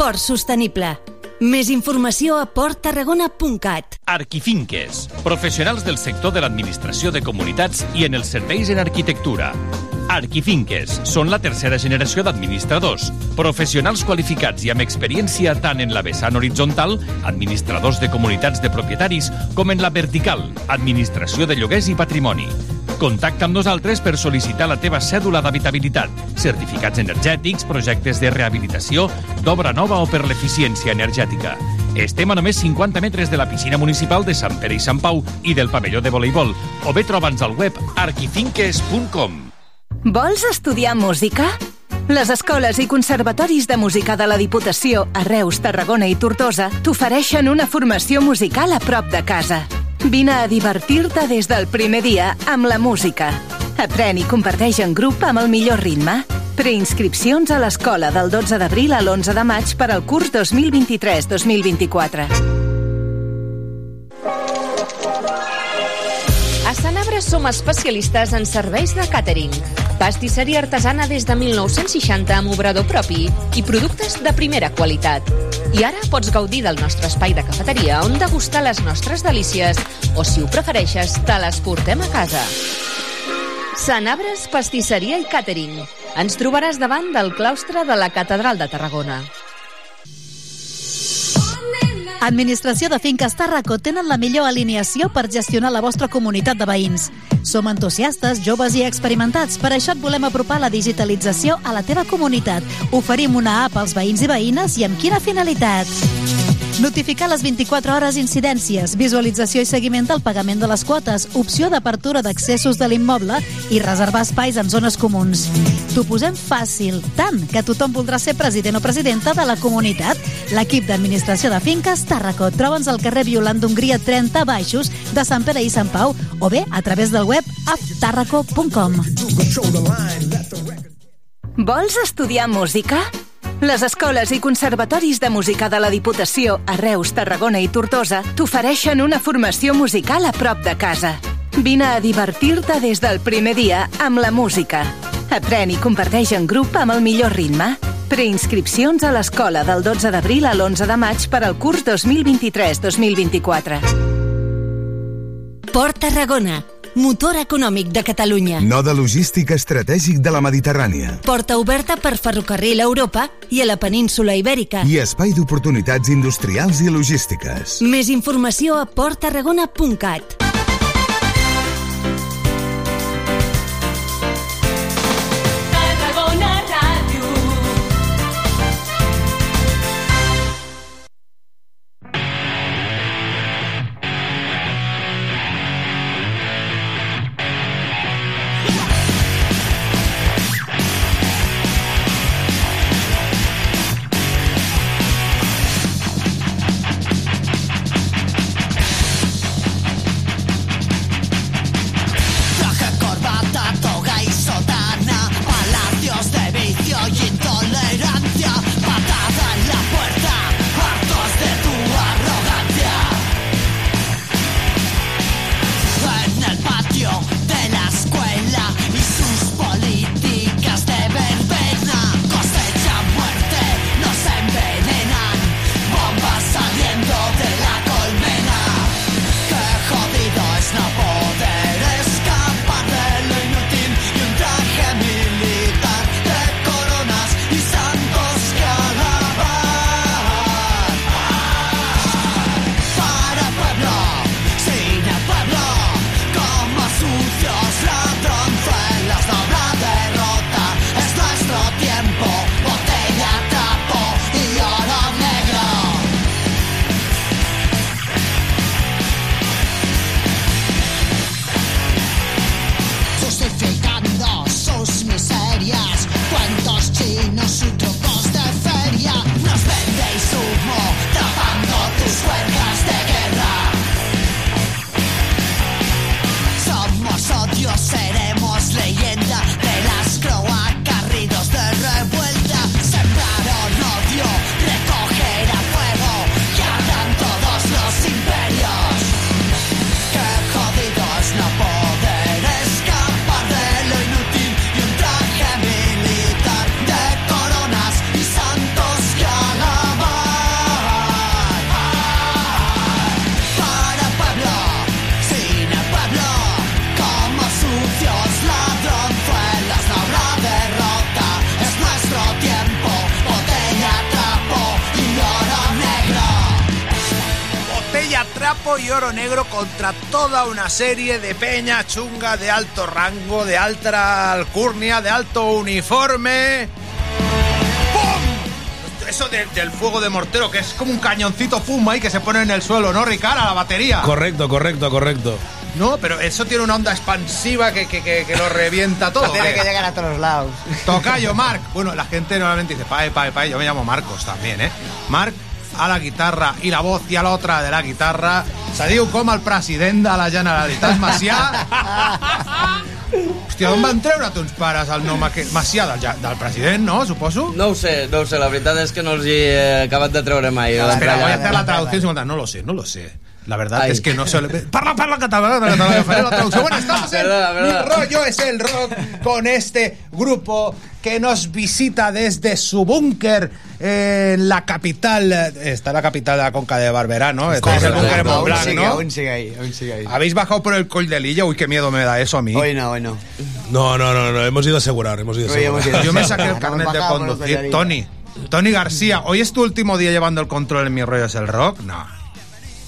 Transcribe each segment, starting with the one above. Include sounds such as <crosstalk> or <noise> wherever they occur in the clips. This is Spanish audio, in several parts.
Port sostenible. Més informació a porttarragona.cat. Arquifinques, professionals del sector de l'administració de comunitats i en els serveis en arquitectura. Arquifinques són la tercera generació d'administradors, professionals qualificats i amb experiència tant en la vessant horitzontal, administradors de comunitats de propietaris, com en la vertical, administració de lloguers i patrimoni. Contacta amb nosaltres per sol·licitar la teva cèdula d'habitabilitat, certificats energètics, projectes de rehabilitació, d'obra nova o per l'eficiència energètica. Estem a només 50 metres de la piscina municipal de Sant Pere i Sant Pau i del pavelló de voleibol, o bé troba'ns al web arquifinques.com. Vols estudiar música? Les escoles i conservatoris de música de la Diputació a Reus, Tarragona i Tortosa t'ofereixen una formació musical a prop de casa. Vine a divertir-te des del primer dia amb la música. Aprèn i comparteix en grup amb el millor ritme. Preinscripcions a l'escola del 12 d'abril a l'11 de maig per al curs 2023-2024. Sanabra som especialistes en serveis de càtering. Pastisseria artesana des de 1960 amb obrador propi i productes de primera qualitat. I ara pots gaudir del nostre espai de cafeteria on degustar les nostres delícies o, si ho prefereixes, te les portem a casa. Sanabres, pastisseria i càtering. Ens trobaràs davant del claustre de la Catedral de Tarragona. Administració de Finques Tàrraco tenen la millor alineació per gestionar la vostra comunitat de veïns. Som entusiastes, joves i experimentats, per això et volem apropar la digitalització a la teva comunitat. Oferim una app als veïns i veïnes i amb quina finalitat? Notificar les 24 hores incidències, visualització i seguiment del pagament de les quotes, opció d'apertura d'accessos de l'immoble i reservar espais en zones comuns. T'ho posem fàcil, tant que tothom voldrà ser president o presidenta de la comunitat. L'equip d'administració de finques Tàrraco. Troba'ns al carrer Violant d'Hongria 30 Baixos de Sant Pere i Sant Pau o bé a través del web apptarraco.com. Vols estudiar música? Les escoles i conservatoris de música de la Diputació a Reus, Tarragona i Tortosa t'ofereixen una formació musical a prop de casa. Vine a divertir-te des del primer dia amb la música. Aprèn i comparteix en grup amb el millor ritme. Preinscripcions a l'escola del 12 d'abril a l'11 de maig per al curs 2023-2024. Port Tarragona, motor econòmic de Catalunya. Node logístic estratègic de la Mediterrània. Porta oberta per ferrocarril a Europa i a la península Ibèrica. I espai d'oportunitats industrials i logístiques. Més informació a porttarragona.cat. trapo y oro negro contra toda una serie de peña chunga de alto rango, de alta alcurnia, de alto uniforme. ¡Pum! Eso de- del fuego de mortero, que es como un cañoncito pum ahí que se pone en el suelo, ¿no, Ricard? A la batería. Correcto, correcto, correcto. No, pero eso tiene una onda expansiva que, que- que- que lo revienta todo. Tiene que llegar a todos lados. Tocayo, Marc. Bueno, la gente normalmente dice, pae, pae, pae. Yo me llamo Marcos también, ¿eh? Marc a la guitarra i la voz i a l'altra de la guitarra. Se diu com el president de la Generalitat Macià. <laughs> Hòstia, d'on van treure tons pares el nom aquest? Macià, del, ja- del president, no? Suposo. No ho sé, no ho sé, la veritat és que no els hi he acabat de treure mai. Espera, voy a hacer la traducción simultánea. No lo sé, no lo sé. La verdad Ay. es que no sé. Parla, parla catalán, catalán, faré la traducción. Bueno, estamos en Verdad, verdad. Mi rollo es el rock con este grupo que nos visita desde su búnker en la capital. Está la capital de la Conca de Barberá, ¿no? Este es el búnker Montblanc, sigue, ¿no? aún sigue ahí, aún sigue ahí. ¿Habéis bajado por el Coll de Lilla? Uy, qué miedo me da eso a mí. Hoy no, hoy no. No, no, no, no, hemos ido a asegurar, hemos ido a Hoy hemos asegurar. ido. Yo me saqué el carnet de conducir. Tony. Tony García, ¿hoy es tu último día llevando el control en Mi rollo es el rock? No.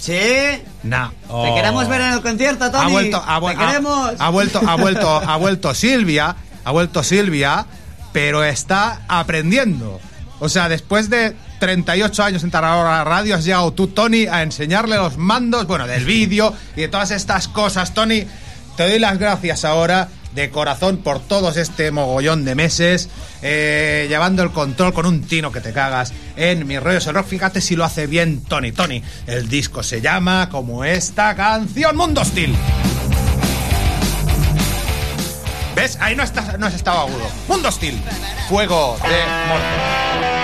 ¿Sí? No. Te queremos ver en el concierto, Tony. ha vuelto, ha, Te queremos. ha- ha vuelto, ha vuelto, ha vuelto Silvia, ha vuelto Silvia, pero está aprendiendo. O sea, después de 38 años en Tarragona Radio, has llegado tú, Tony, a enseñarle los mandos, bueno, del vídeo y de todas estas cosas. Tony, te doy las gracias ahora de corazón por todos este mogollón de meses, eh, llevando el control con un tino que te cagas en mi rollo el rock. Fíjate si lo hace bien Tony. Tony, el disco se llama como esta canción, Mundo Hostil. ¿Ves? Ahí no, no has estado agudo. Mundo Hostil. Fuego de.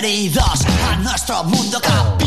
Bienvenidos a nuestro mundo capital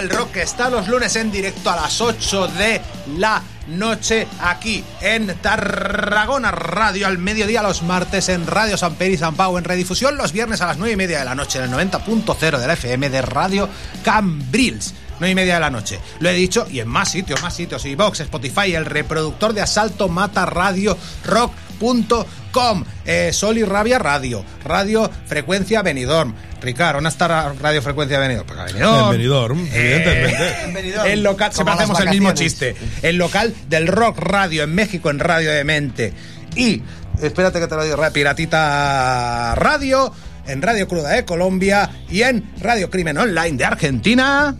Mi rollo es el rock está los lunes en directo a las 8 de la noche aquí en Tarragona Radio al mediodía los martes en Radio San Peri San Pau en redifusión los viernes a las 9 y media de la noche en el 90.0 de la FM de Radio Cambrils. 9 y media de la noche. Lo he dicho y en más sitios, más sitios. Y Vox, Spotify, el reproductor de asalto mata radio rock.com. Eh, Sol y Rabia Radio. Radio Frecuencia Benidorm. Ricardo, ¿dónde está Ra- Radio Frecuencia Benidorm? Pues a Benidorm. En Benidorm, evidentemente. En Benidorm. El local, siempre hacemos el mismo chiste. El local del Rock Radio en México en Radio de Mente. Y espérate que te lo digo, Ra- Piratita Radio, en Radio Cruda de Colombia y en Radio Crimen Online de Argentina.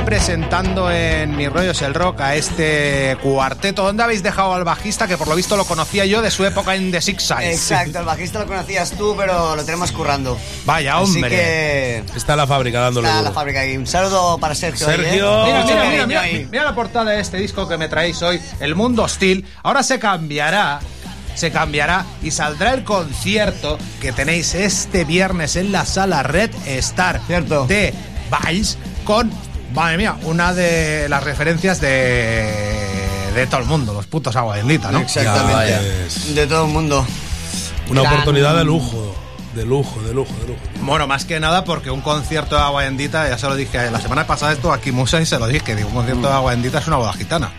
Presentando en Mi Rollo es el Rock a este cuarteto. ¿Dónde habéis dejado al bajista? Que por lo visto lo conocía yo de su época en The Six Sides. Exacto, el bajista lo conocías tú, pero lo tenemos currando. Vaya, Así hombre. que Está la fábrica dándole está la duro. fábrica ahí. Un saludo para Sergio. ¿eh? Sergio. Mira, mira, mira, mira, mira la portada de este disco que me traéis hoy, El Mundo Hostil. Ahora se cambiará, se cambiará y saldrá el concierto que tenéis este viernes en la sala Red Star Cierto. de Valls con, madre mía, una de las referencias de, de todo el mundo, los putos agua bendita, ¿no? Exactamente. De todo el mundo. Una Gran- oportunidad de lujo. De lujo, de lujo, de lujo. Bueno, más que nada porque un concierto de agua bendita, ya se lo dije la semana pasada esto aquí Musa y se lo dije, digo, un concierto de agua bendita es una boda gitana.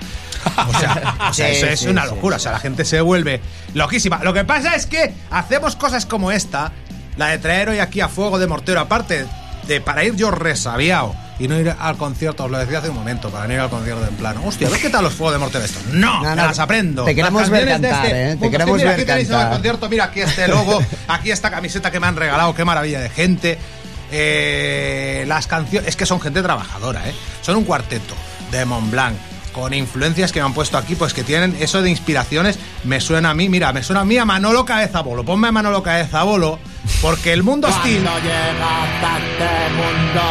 O sea, o sea, <laughs> Sí, eso es sí, una sí, locura, o sea, la gente se vuelve loquísima. Lo que pasa es que hacemos cosas como esta, la de traer hoy aquí a fuego de mortero, aparte de para ir yo resabiado y no ir al concierto, os lo decía hace un momento, para no ir al concierto en plano. Hostia, ¿ves qué tal los fuegos de mortero esto? No, No, no, las aprendo. te queremos ver cantar, este ¿eh? Te queremos mira, ver aquí tenéis el cantar. concierto, mira aquí este logo, aquí esta camiseta que me han regalado, qué maravilla de gente. Eh, las canciones, es que son gente trabajadora, ¿eh? Son un cuarteto de Mont Blanc con influencias que me han puesto aquí, pues que tienen eso de inspiraciones, me suena a mí, mira, me suena a mí a Manolo Cabezabolo, ponme a Manolo Cabezabolo, porque el mundo hostil... llegas a este mundo,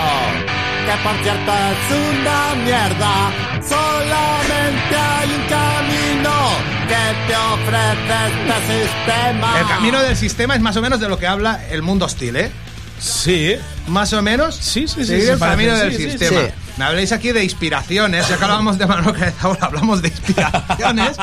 que por cierto es una mierda, solamente hay un camino que te ofrece este sistema. El camino del sistema es más o menos de lo que habla el mundo hostil, ¿eh? Sí. Más o menos. Sí, sí, sí, el camino del sí, sí, sistema. sí. Me habléis aquí de inspiraciones, ya que hablábamos de Manolo Cabezabolo, hablamos de inspiraciones.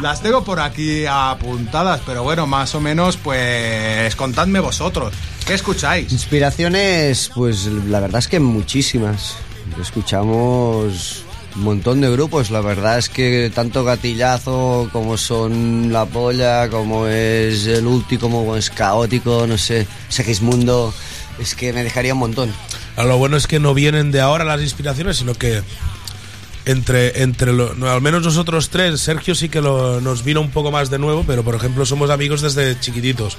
Las tengo por aquí apuntadas, pero bueno, más o menos, pues contadme vosotros. ¿Qué escucháis? Inspiraciones, pues la verdad es que muchísimas. Escuchamos un montón de grupos. La verdad es que tanto Gatillazo como son La Polla, como es el último, como es Caótico, no sé, Segismundo. Es que me dejaría un montón. A Lo bueno es que no vienen de ahora las inspiraciones, sino que entre, entre lo- al menos nosotros tres, Sergio sí que lo- nos vino un poco más de nuevo, pero por ejemplo somos amigos desde chiquititos,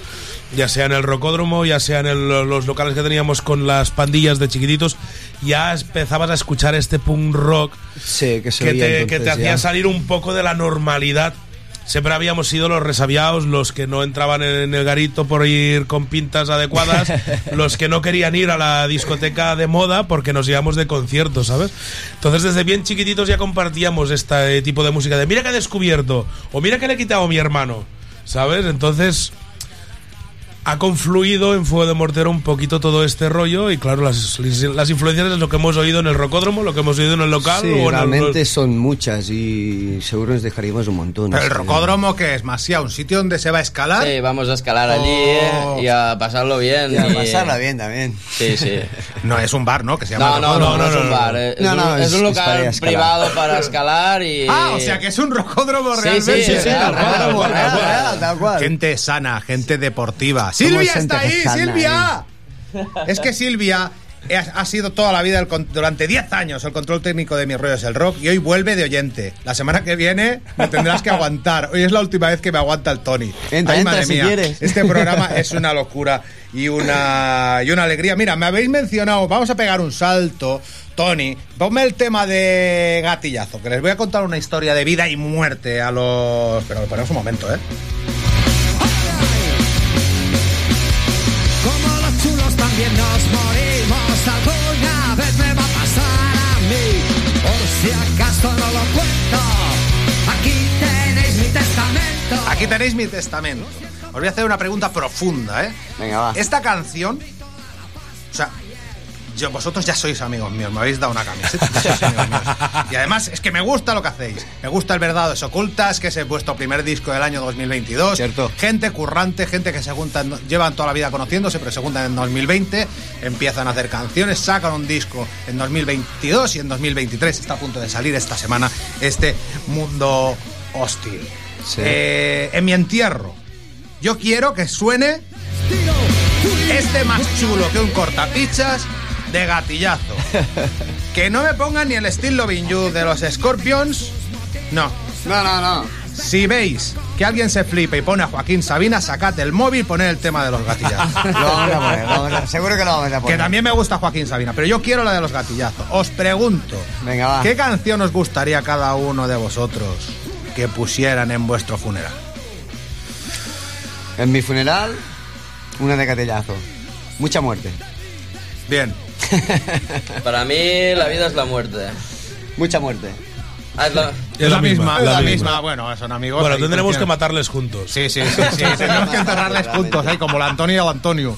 ya sea en el rocódromo, ya sea en el- los locales que teníamos con las pandillas de chiquititos, ya empezabas a escuchar este punk rock Sí, que te, que te hacía salir un poco de la normalidad. Siempre habíamos sido los resabiados, los que no entraban en el garito por ir con pintas adecuadas, <laughs> los que no querían ir a la discoteca de moda porque nos íbamos de conciertos, ¿sabes? Entonces desde bien chiquititos ya compartíamos este tipo de música de mira que he descubierto o mira que le he quitado a mi hermano, ¿sabes? Entonces ha confluido en Fuego de Mortero un poquito todo este rollo y claro, las, las influencias es lo que hemos oído en el rocódromo, lo que hemos oído en el local Sí, o en el- realmente son muchas y seguro nos dejaríamos un montón. Pero el rocódromo, que es Masía? ¿Un sitio donde se va a escalar? Sí, vamos a escalar allí Oh. eh, y a pasarlo bien. Y a y- pasarla bien también. Sí, sí. <laughs> No, es un bar, ¿no? Que se llama No, no, no, no, es un bar. eh, Es, No, un, no, es es- un es para local privado para escalar y... Ah, o sea que es un rocódromo Sí, realmente. sí, sí, tal Real, real, tal cual. Gente sana, gente deportiva. ¡Silvia está ahí! sana, ¡Silvia! Es que Silvia ha sido toda la vida, el durante 10 años, el control técnico de Mi Rollo es el Rock y hoy vuelve de oyente. La semana que viene me tendrás que aguantar. Hoy es la última vez que me aguanta el Tony. Entra, Ay, entra, madre si mía. quieres. Este programa es una locura y una, y una alegría. Mira, me habéis mencionado, vamos a pegar un salto. Tony, ponme el tema de gatillazo, que les voy a contar una historia de vida y muerte a los... Pero ponemos un momento, ¿eh? También nos morimos, alguna vez me va a pasar a mí. Por si acaso no lo cuento, aquí tenéis mi testamento. Aquí tenéis mi testamento. Os voy a hacer una pregunta profunda, ¿eh? Venga, va. Esta canción, o sea, yo, vosotros ya sois amigos míos, me habéis dado una camiseta, sois amigos míos. Y además es que me gusta lo que hacéis. Me gusta el Verdades Ocultas, que es vuestro primer disco del año 2022. Cierto. Gente currante, gente que se juntan, llevan toda la vida conociéndose, pero se juntan en 2020, empiezan a hacer canciones, sacan un disco en 2022 y en 2023 está a punto de salir esta semana este mundo hostil. Sí. Eh, en mi entierro, yo quiero que suene este más chulo que un cortapichas de gatillazo. Que no me pongan ni el estilo You de los Scorpions. No. No, no, no. Si veis que alguien se flipe y pone a Joaquín Sabina, sacad el móvil, poned el tema de los gatillazos. <laughs> Lo vamos a poner, vamos a- seguro que lo vamos a Que poner. también me gusta Joaquín Sabina, pero yo quiero la de los gatillazos. Os pregunto, Venga, va. ¿qué canción os gustaría cada uno de vosotros que pusieran en vuestro funeral? En mi funeral, una de catillazo. Mucha muerte. Bien. <laughs> Para mí la vida es la muerte. Mucha muerte. Ah, es la- Es la, misma, es la, misma. misma. Bueno, son amigos. Bueno, tendremos que matarles juntos. Sí, sí, sí, sí. Tenemos que enterrarles juntos, ahí como el Antonio y el Antonio.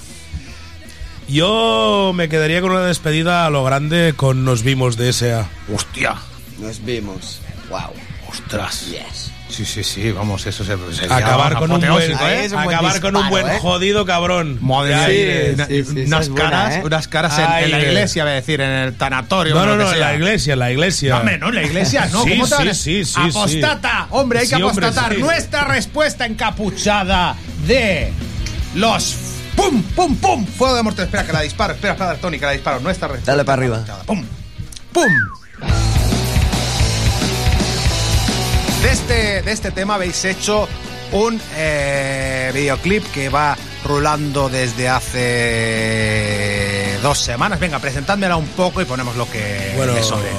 Yo me quedaría con una despedida a lo grande con Nos vimos de S.A. Hostia. Nos vimos. Wow. Ostras. Yes. Sí, sí, sí, vamos, eso se sería Acabar con un buen, ¿eh? Es un buen acabar con un disparo, buen ¿eh? jodido cabrón. Madre Sí, sí, sí, unas es buena, caras, ¿eh? unas caras en, Ay, en la iglesia, voy a decir, en el tanatorio. No, no, no, en la iglesia, en la iglesia. No, hombre, no, en la iglesia no. Sí, ¿Cómo te sí, van sí, sí, Apostata. Hombre, hay que Sí, hombre, apostatar. sí. Nuestra respuesta encapuchada de los... ¡Pum, pum, pum! Fuego de muerte. Espera, que la disparo. Espera, espera, Tony, que la disparo. Nuestra respuesta Dale para arriba. ¡Pum! ¡Pum! De este, de este tema habéis hecho un eh, videoclip que va rulando desde hace dos semanas. Venga, presentádmela un poco y ponemos lo que Bueno, le sobre.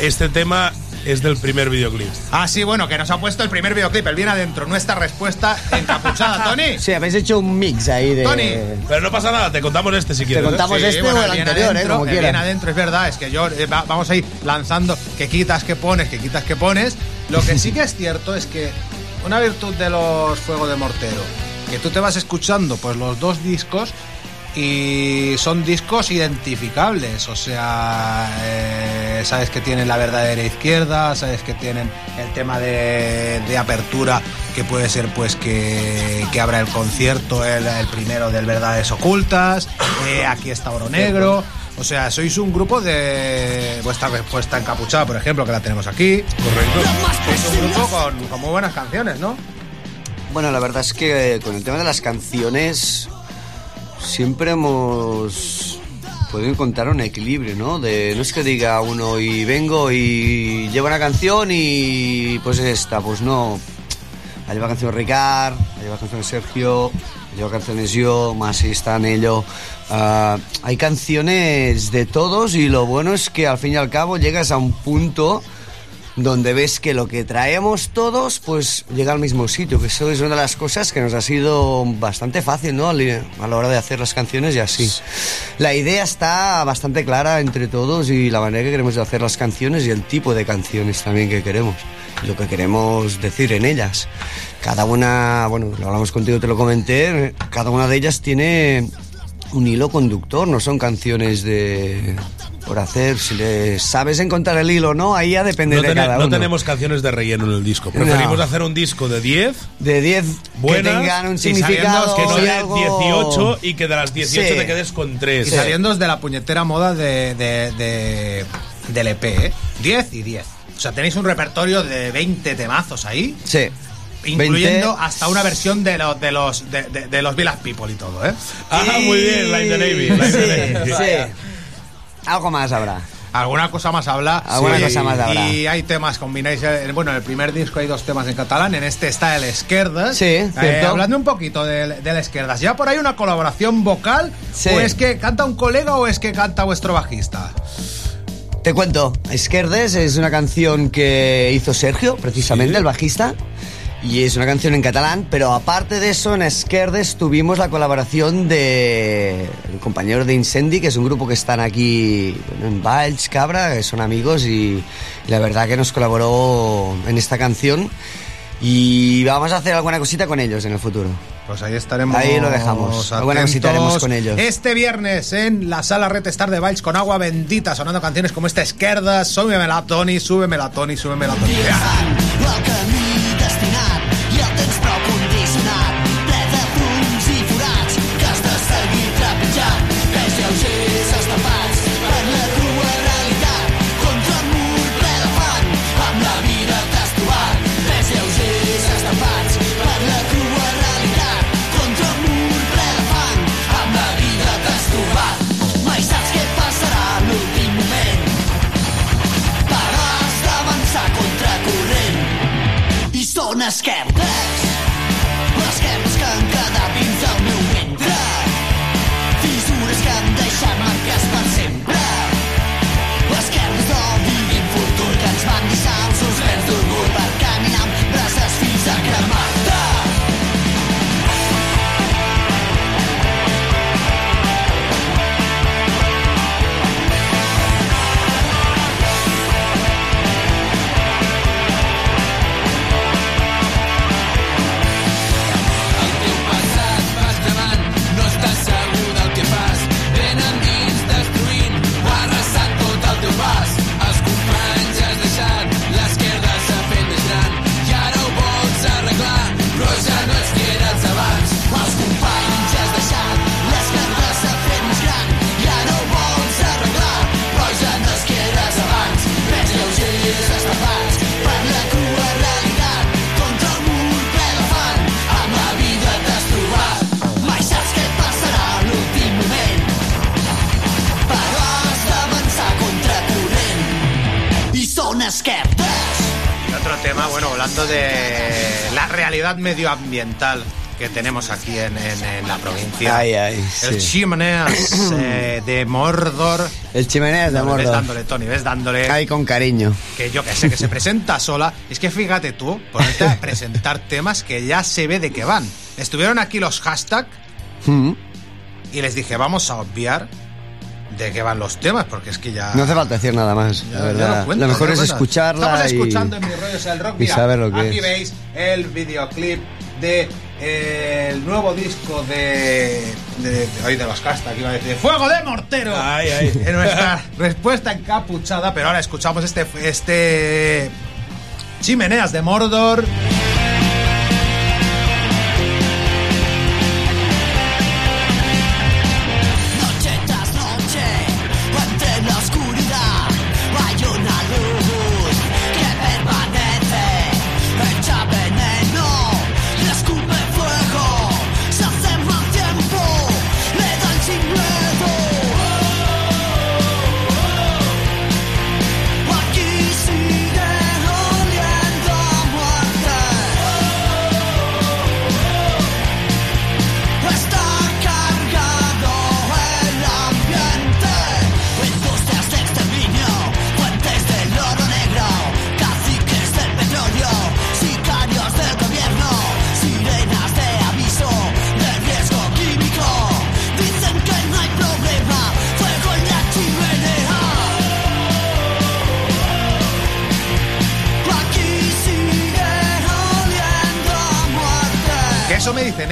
este tema es del primer videoclip. Ah, sí, bueno, que nos ha puesto el primer videoclip, el bien adentro. Nuestra respuesta encapuchada, <laughs> Tony. Sí, habéis hecho un mix ahí de... Tony. Pero no pasa nada, te contamos este si quieres. ¿eh? contamos Sí, este bueno, o el bien anterior, adentro, eh, como el quieran. bien adentro, es verdad, es que yo eh, va- vamos a ir lanzando que quitas, que pones, que quitas, que pones. Lo que sí que es cierto es que una virtud de los Fuego de Mortero, que tú te vas escuchando pues los dos discos y son discos identificables, o sea, eh, sabes que tienen la verdadera izquierda, sabes que tienen el tema de, de apertura que puede ser pues que, que abra el concierto el, el primero del Verdades Ocultas, eh, aquí está Oro Negro, o sea, sois un grupo de vuestra respuesta encapuchada, por ejemplo, que la tenemos aquí. Correcto. Es un grupo con, con muy buenas canciones, ¿no? Bueno, la verdad es que con el tema de las canciones siempre hemos podido encontrar un equilibrio, ¿no? De, no es que diga uno y vengo y llevo una canción y pues esta, pues no. La lleva canción Ricard, la lleva canción Sergio, lleva canciones yo, Masi está en ello. Ah, hay canciones de todos y lo bueno es que al fin y al cabo llegas a un punto donde ves que lo que traemos todos pues llega al mismo sitio, que eso es una de las cosas que nos ha sido bastante fácil, ¿no? A la hora de hacer las canciones y así. La idea está bastante clara entre todos y la manera que queremos hacer las canciones y el tipo de canciones también que queremos, lo que queremos decir en ellas. Cada una, bueno, lo hablamos contigo, te lo comenté, cada una de ellas tiene un hilo conductor, no son canciones de por hacer, si le sabes encontrar el hilo o no, ahí ya depende No, de cada no uno. tenemos canciones de relleno en el disco. Preferimos No. hacer un disco de 10 de 10 que tengan un y significado que no y de algo- 18 y que de las 18 Sí. te quedes con Y 3. saliendo de la puñetera moda de, de- de- del EP, ¿eh? 10 y 10. O sea, tenéis un repertorio de 20 temazos ahí, Sí. Incluyendo 20. hasta una versión de los de los de, de- de los Village People y todo, ¿eh? Ah, muy bien, Like the Navy. Like the Sí, Navy. sí. Algo más habrá. Alguna cosa más habla. Alguna cosa más habrá. Y hay temas, combináis. eh, Bueno, en el primer disco hay dos temas en catalán. En este está el Esquerdas. Sí, cierto. hablando un poquito del, del Esquerdas. ¿Ya por ahí una colaboración vocal? Sí. ¿O es que canta un colega o es que canta vuestro bajista? Te cuento, Esquerdes es una canción que hizo Sergio, precisamente, el bajista. Y es una canción en catalán, pero aparte de eso, en Esquerdes tuvimos la colaboración de el compañero de Incendi, que es un grupo que están aquí en Valls, Cabra, que son amigos y la verdad que nos colaboró en esta canción. Y vamos a hacer alguna cosita con ellos en el futuro. Pues ahí estaremos. Ahí lo dejamos. Alguna cosita haremos con ellos. Este viernes en la sala Red Star de Valls con agua bendita, sonando canciones como esta Súbemela Tony, Súbemela Tony, Súbemela Tony. El camí destinat la realidad medioambiental que tenemos aquí en, en- en la provincia. Ay, ay, El sí. Chimeneas <clears throat> eh, de Mordor. El chimeneas de No, Ves Mordor. dándole, Tony, ves dándole. Ay, con cariño. Que yo que sé, que se presenta sola. Es que fíjate tú, ponerte a <laughs> presentar temas que ya se ve de qué van. Estuvieron aquí los hashtags Mm. y les dije, vamos a obviar de qué van los temas, porque es que ya. No hace falta decir nada más, Ya- la ya verdad. lo cuento, lo mejor es cuento. escucharla Estamos y... escuchando en Mi Rollo es el Rock. y Mira, saber lo que aquí es. veis el videoclip de eh, el nuevo disco de, de, de, hoy de los hashtags, iba a decir Fuego de Mortero. Ay, ay. <laughs> En nuestra respuesta encapuchada, pero ahora escuchamos este este Chimeneas de Mordor.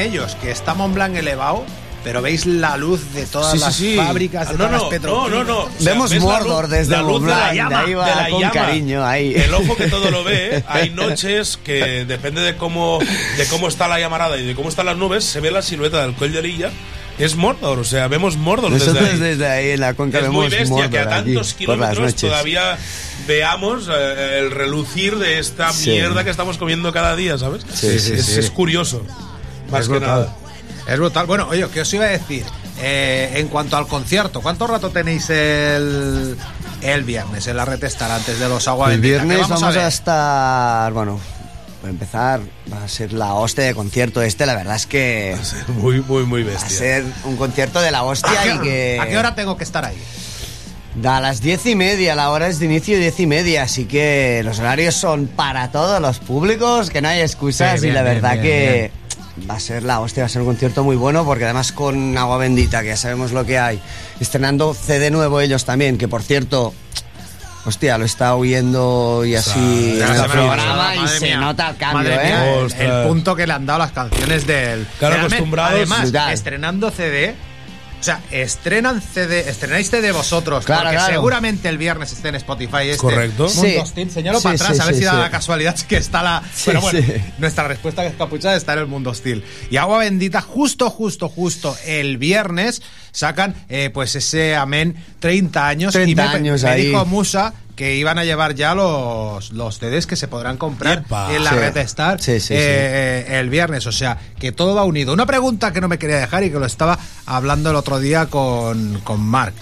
Ellos, que está Mont Blanc elevado, pero veis la luz de todas Sí, sí, las sí. fábricas, de Ah, todas no, las no, petroquímicas. no, no, no. O sea, Vemos ves la Mordor luz- desde la luz Mont de la llama, ahí va de la con llama. cariño, ahí. El ojo que todo lo ve, <laughs> hay noches que depende de cómo, de cómo está la llamarada y de cómo están las nubes, se ve la silueta del Coll de Lilla. Es Mordor, o sea, vemos Mordor desde Nosotros ahí. desde ahí en la cuenca es muy vemos bestia que a Mordor tantos las kilómetros todavía veamos eh, el relucir de esta Sí. mierda que estamos comiendo cada día, ¿sabes? Sí, sí, es, sí. es curioso. Más es que brutal. nada. Es brutal. Bueno, oye, ¿qué os iba a decir? Eh, en cuanto al concierto, ¿cuánto rato tenéis el, el viernes en la retestar antes de los agua El viernes vamos, a, estar, bueno, para empezar, va a ser la hostia de concierto este, la verdad es que Muy, muy, muy va a bestia. ser un concierto de la hostia y que... ¿A qué hora tengo que estar ahí? A las diez y media, la hora es de inicio diez y media, así que los horarios son para todos los públicos, que no hay excusas Sí, bien, y la bien, verdad bien, que va a ser la hostia, va a ser un concierto muy bueno porque además con Agua Bendita, que ya sabemos lo que hay, estrenando CD nuevo ellos también, que por cierto, hostia, lo está oyendo y así ya en se el programa y se mía. nota el cambio, Madre ¿eh? mía, el- punto que le han dado las canciones del. Claro, acostumbrados- Además, estrenando CD. O sea, estrenan CD, estrenáis CD vosotros, Claro, porque claro. seguramente el viernes esté en Spotify este. Correcto. Mundo Sí. Hostil. Señalo Sí, para atrás, sí, a ver sí, si da sí. la casualidad que está la. Sí, Pero bueno, sí. nuestra respuesta que es capuchada está en el Mundo Hostil. Y Agua Bendita, justo, justo, justo el viernes sacan eh, pues ese amén 30 años. 30 y me, años me ahí. dijo Musa que iban a llevar ya los, los CDs que se podrán comprar en la Sí. red Star sí, sí. eh, el viernes. O sea, que todo va unido. Una pregunta que no me quería dejar y que lo estaba hablando el otro día con, con Mark.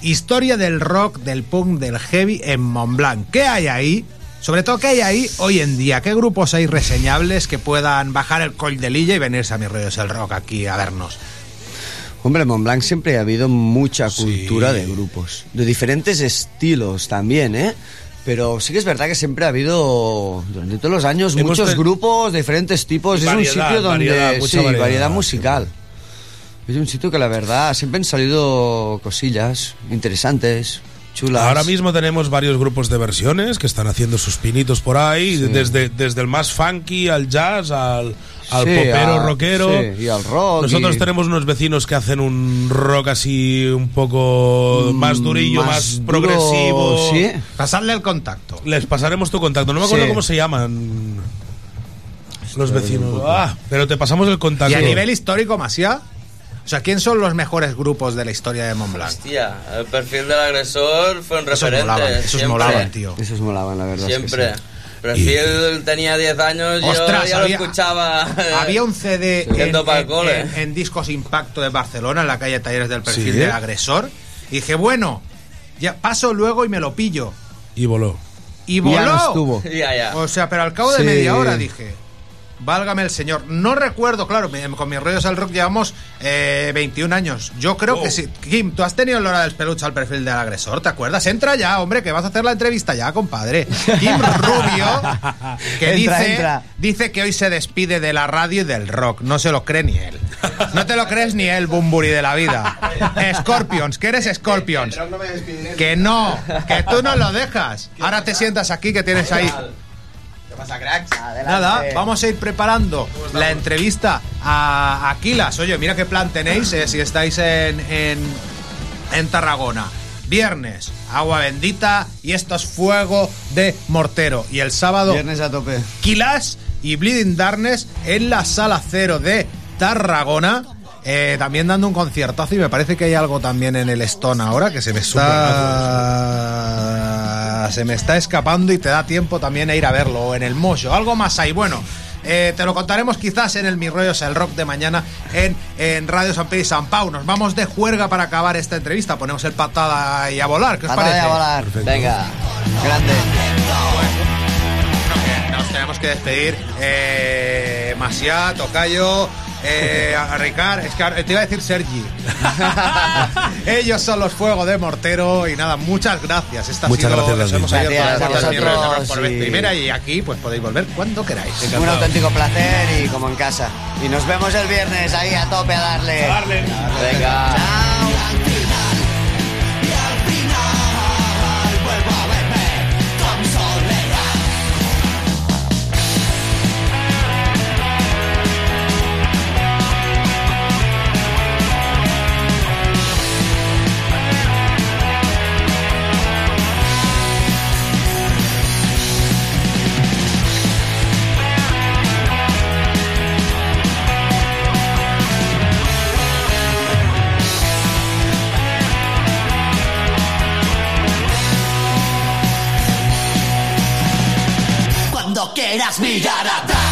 Historia del rock, del punk, del heavy en Montblanc. ¿Qué hay ahí? Sobre todo, ¿qué hay ahí hoy en día? ¿Qué grupos hay reseñables que puedan bajar el col de Lilla y venirse a mis rollos el rock aquí a vernos? Hombre, en Montblanc siempre ha habido mucha cultura de grupos, de diferentes estilos también, ¿eh? Pero sí que es verdad que siempre ha habido, durante todos los años, Hemos muchos ten- grupos de diferentes tipos. Variedad, es un sitio donde... variedad, sí, variedad, variedad, musical. Es un sitio que la verdad siempre han salido cosillas interesantes, chulas. Ahora mismo tenemos varios grupos de versiones que están haciendo sus pinitos por ahí, desde, desde el más funky al jazz, al, al Sí, popero a- rockero. sí, y al rock Nosotros y- tenemos unos vecinos que hacen un rock así un poco más durillo, más, duro, progresivo. sí. Pasadle el contacto. Les pasaremos tu contacto. No me acuerdo Sí. cómo se llaman los vecinos. Ah, pero te pasamos el contacto. Y a nivel histórico, Masia, o sea, ¿quién son los mejores grupos de la historia de Montblanc? Hostia, el perfil del agresor fue un Esos referente. molaban, esos siempre. molaban, tío. Esos molaban, la verdad. es que Sí. Perfil tenía 10 años, yo ya había- lo escuchaba. Había un CD en, Discos Impacto de Barcelona, en la calle Talleres del Perfil Sí. del Agresor. Y dije, bueno, ya paso luego y me lo pillo. Y voló. y Y voló. ya no estuvo. Ya, ya. O sea, pero al cabo de Sí. media hora dije, válgame el señor. No recuerdo, claro, con mis rollos al rock llevamos eh, 21 años. Yo creo que sí. Kim, tú has tenido la hora del peluche al perfil del agresor, ¿te acuerdas? Entra ya, hombre, que vas a hacer la entrevista ya, compadre. Kim <laughs> Rubio, que Entra, dice, entra. dice que hoy se despide de la radio y del rock. No se lo cree ni él. No te lo crees ni él, Bumburi de la vida. Scorpions, que eres Scorpions. Que no, que tú no lo dejas. Ahora te sientas aquí que tienes ahí. ¿Qué pasa, cracks? Nada, vamos a ir preparando la entrevista a Aquilas. Oye, mira qué plan tenéis eh, si estáis en, en, en Tarragona. Viernes, agua bendita y esto es fuego de mortero. Y el sábado, Viernes a tope. Aquilas y Bleeding Darkness en la sala cero de Tarragona. Eh, también dando un conciertazo y me parece que hay algo también en el Stone ahora que se me está se me está escapando y te da tiempo también a ir a verlo o en el Mojo algo más ahí bueno eh, te lo contaremos quizás en el Mi Rollos el Rock de mañana en, en Radio San Pedro y San Pau. Nos vamos de juerga para acabar esta entrevista. Ponemos el patada y a volar. ¿Qué os Patada y parece? a volar. Venga. Grande. Nos tenemos que despedir. Eh, Masia, Tocayo, eh, a Ricard. Es que ahora- te iba a decir Sergi. <laughs> Ellos son los fuegos de mortero y nada, muchas gracias. Esta ha Muchas sido- gracias, hemos ido todas las Gracias a puertas por vez primera y aquí pues podéis volver cuando queráis. Un auténtico placer y como en casa. Y nos vemos el viernes ahí a tope a darle. Venga. Cuando quieras mirar atrás,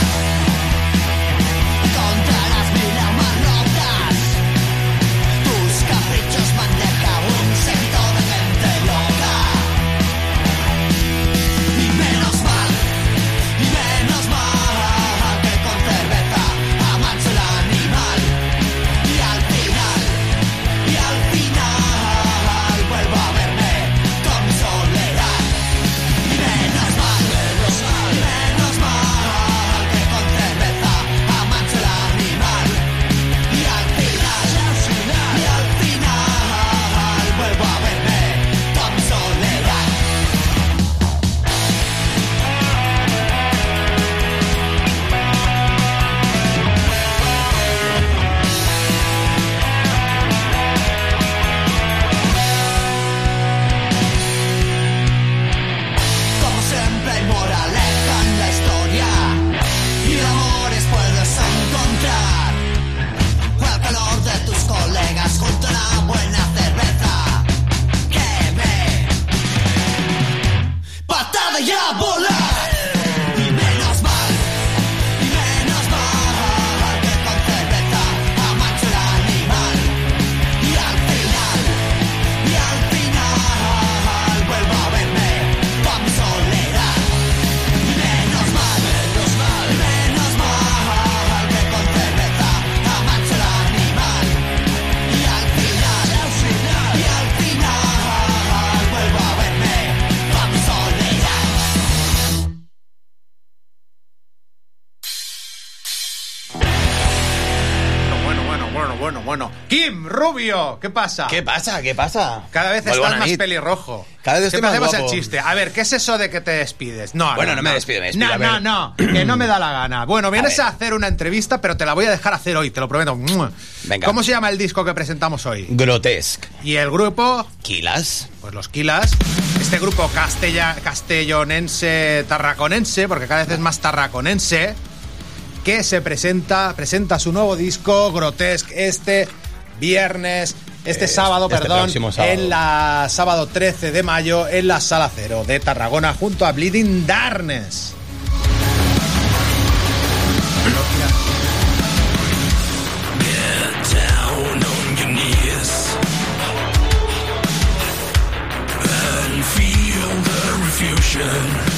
Kim Rubio, ¿qué pasa? ¿Qué pasa? ¿Qué pasa? Cada vez Muy estás más nit. pelirrojo. Cada vez estoy más guapo. el chiste. A ver, ¿qué es eso de que te despides? No, Bueno, no me despido, me despido, No, no, no, que no me da la gana. Bueno, vienes a, hacer una entrevista, pero te la voy a dejar hacer hoy, te lo prometo. Venga. ¿Cómo se llama el disco que presentamos hoy? Grotesque. Y el grupo, Kilas. pues los Kilas. Este grupo castella, castellonense, tarraconense, porque cada vez es más tarraconense, que se presenta, presenta su nuevo disco, Grotesque, este viernes, este Eh, sábado, este perdón, sábado. en la sábado 13 de mayo, en la Sala Cero de Tarragona, junto a Bleeding Darkness. down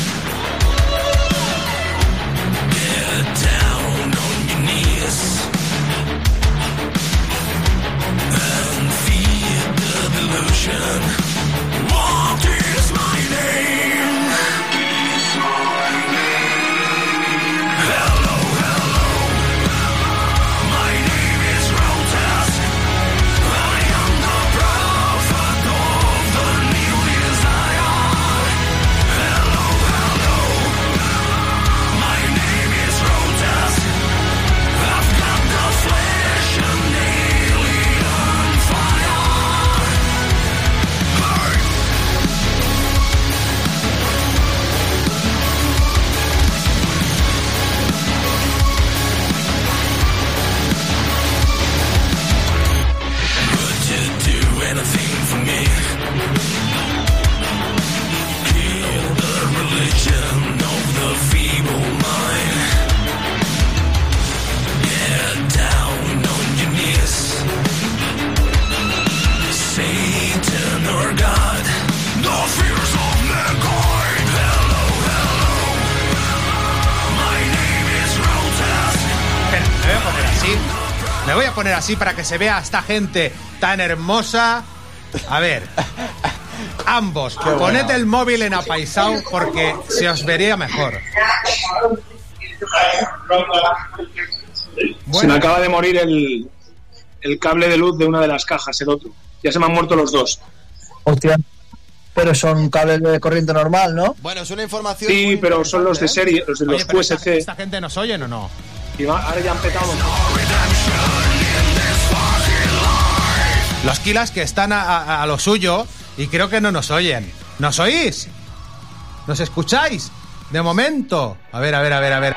así para que se vea a esta gente tan hermosa. A ver. Ambos, bueno. poned el móvil en apaisado porque se os vería mejor. Se me acaba de morir el, el cable de luz de una de las cajas, el otro. Ya se me han muerto los dos. Hostia. Pero son cables de corriente normal, ¿no? Bueno, es una información. Sí, muy pero son los de interesante, serie, los de Oye, los pero esta, gente nos oyen o no? Y va- ahora ya han petado. Los kilas que están a, lo suyo y creo que no nos oyen. ¿Nos oís? ¿Nos escucháis? De momento. A ver, a ver, a ver, a ver.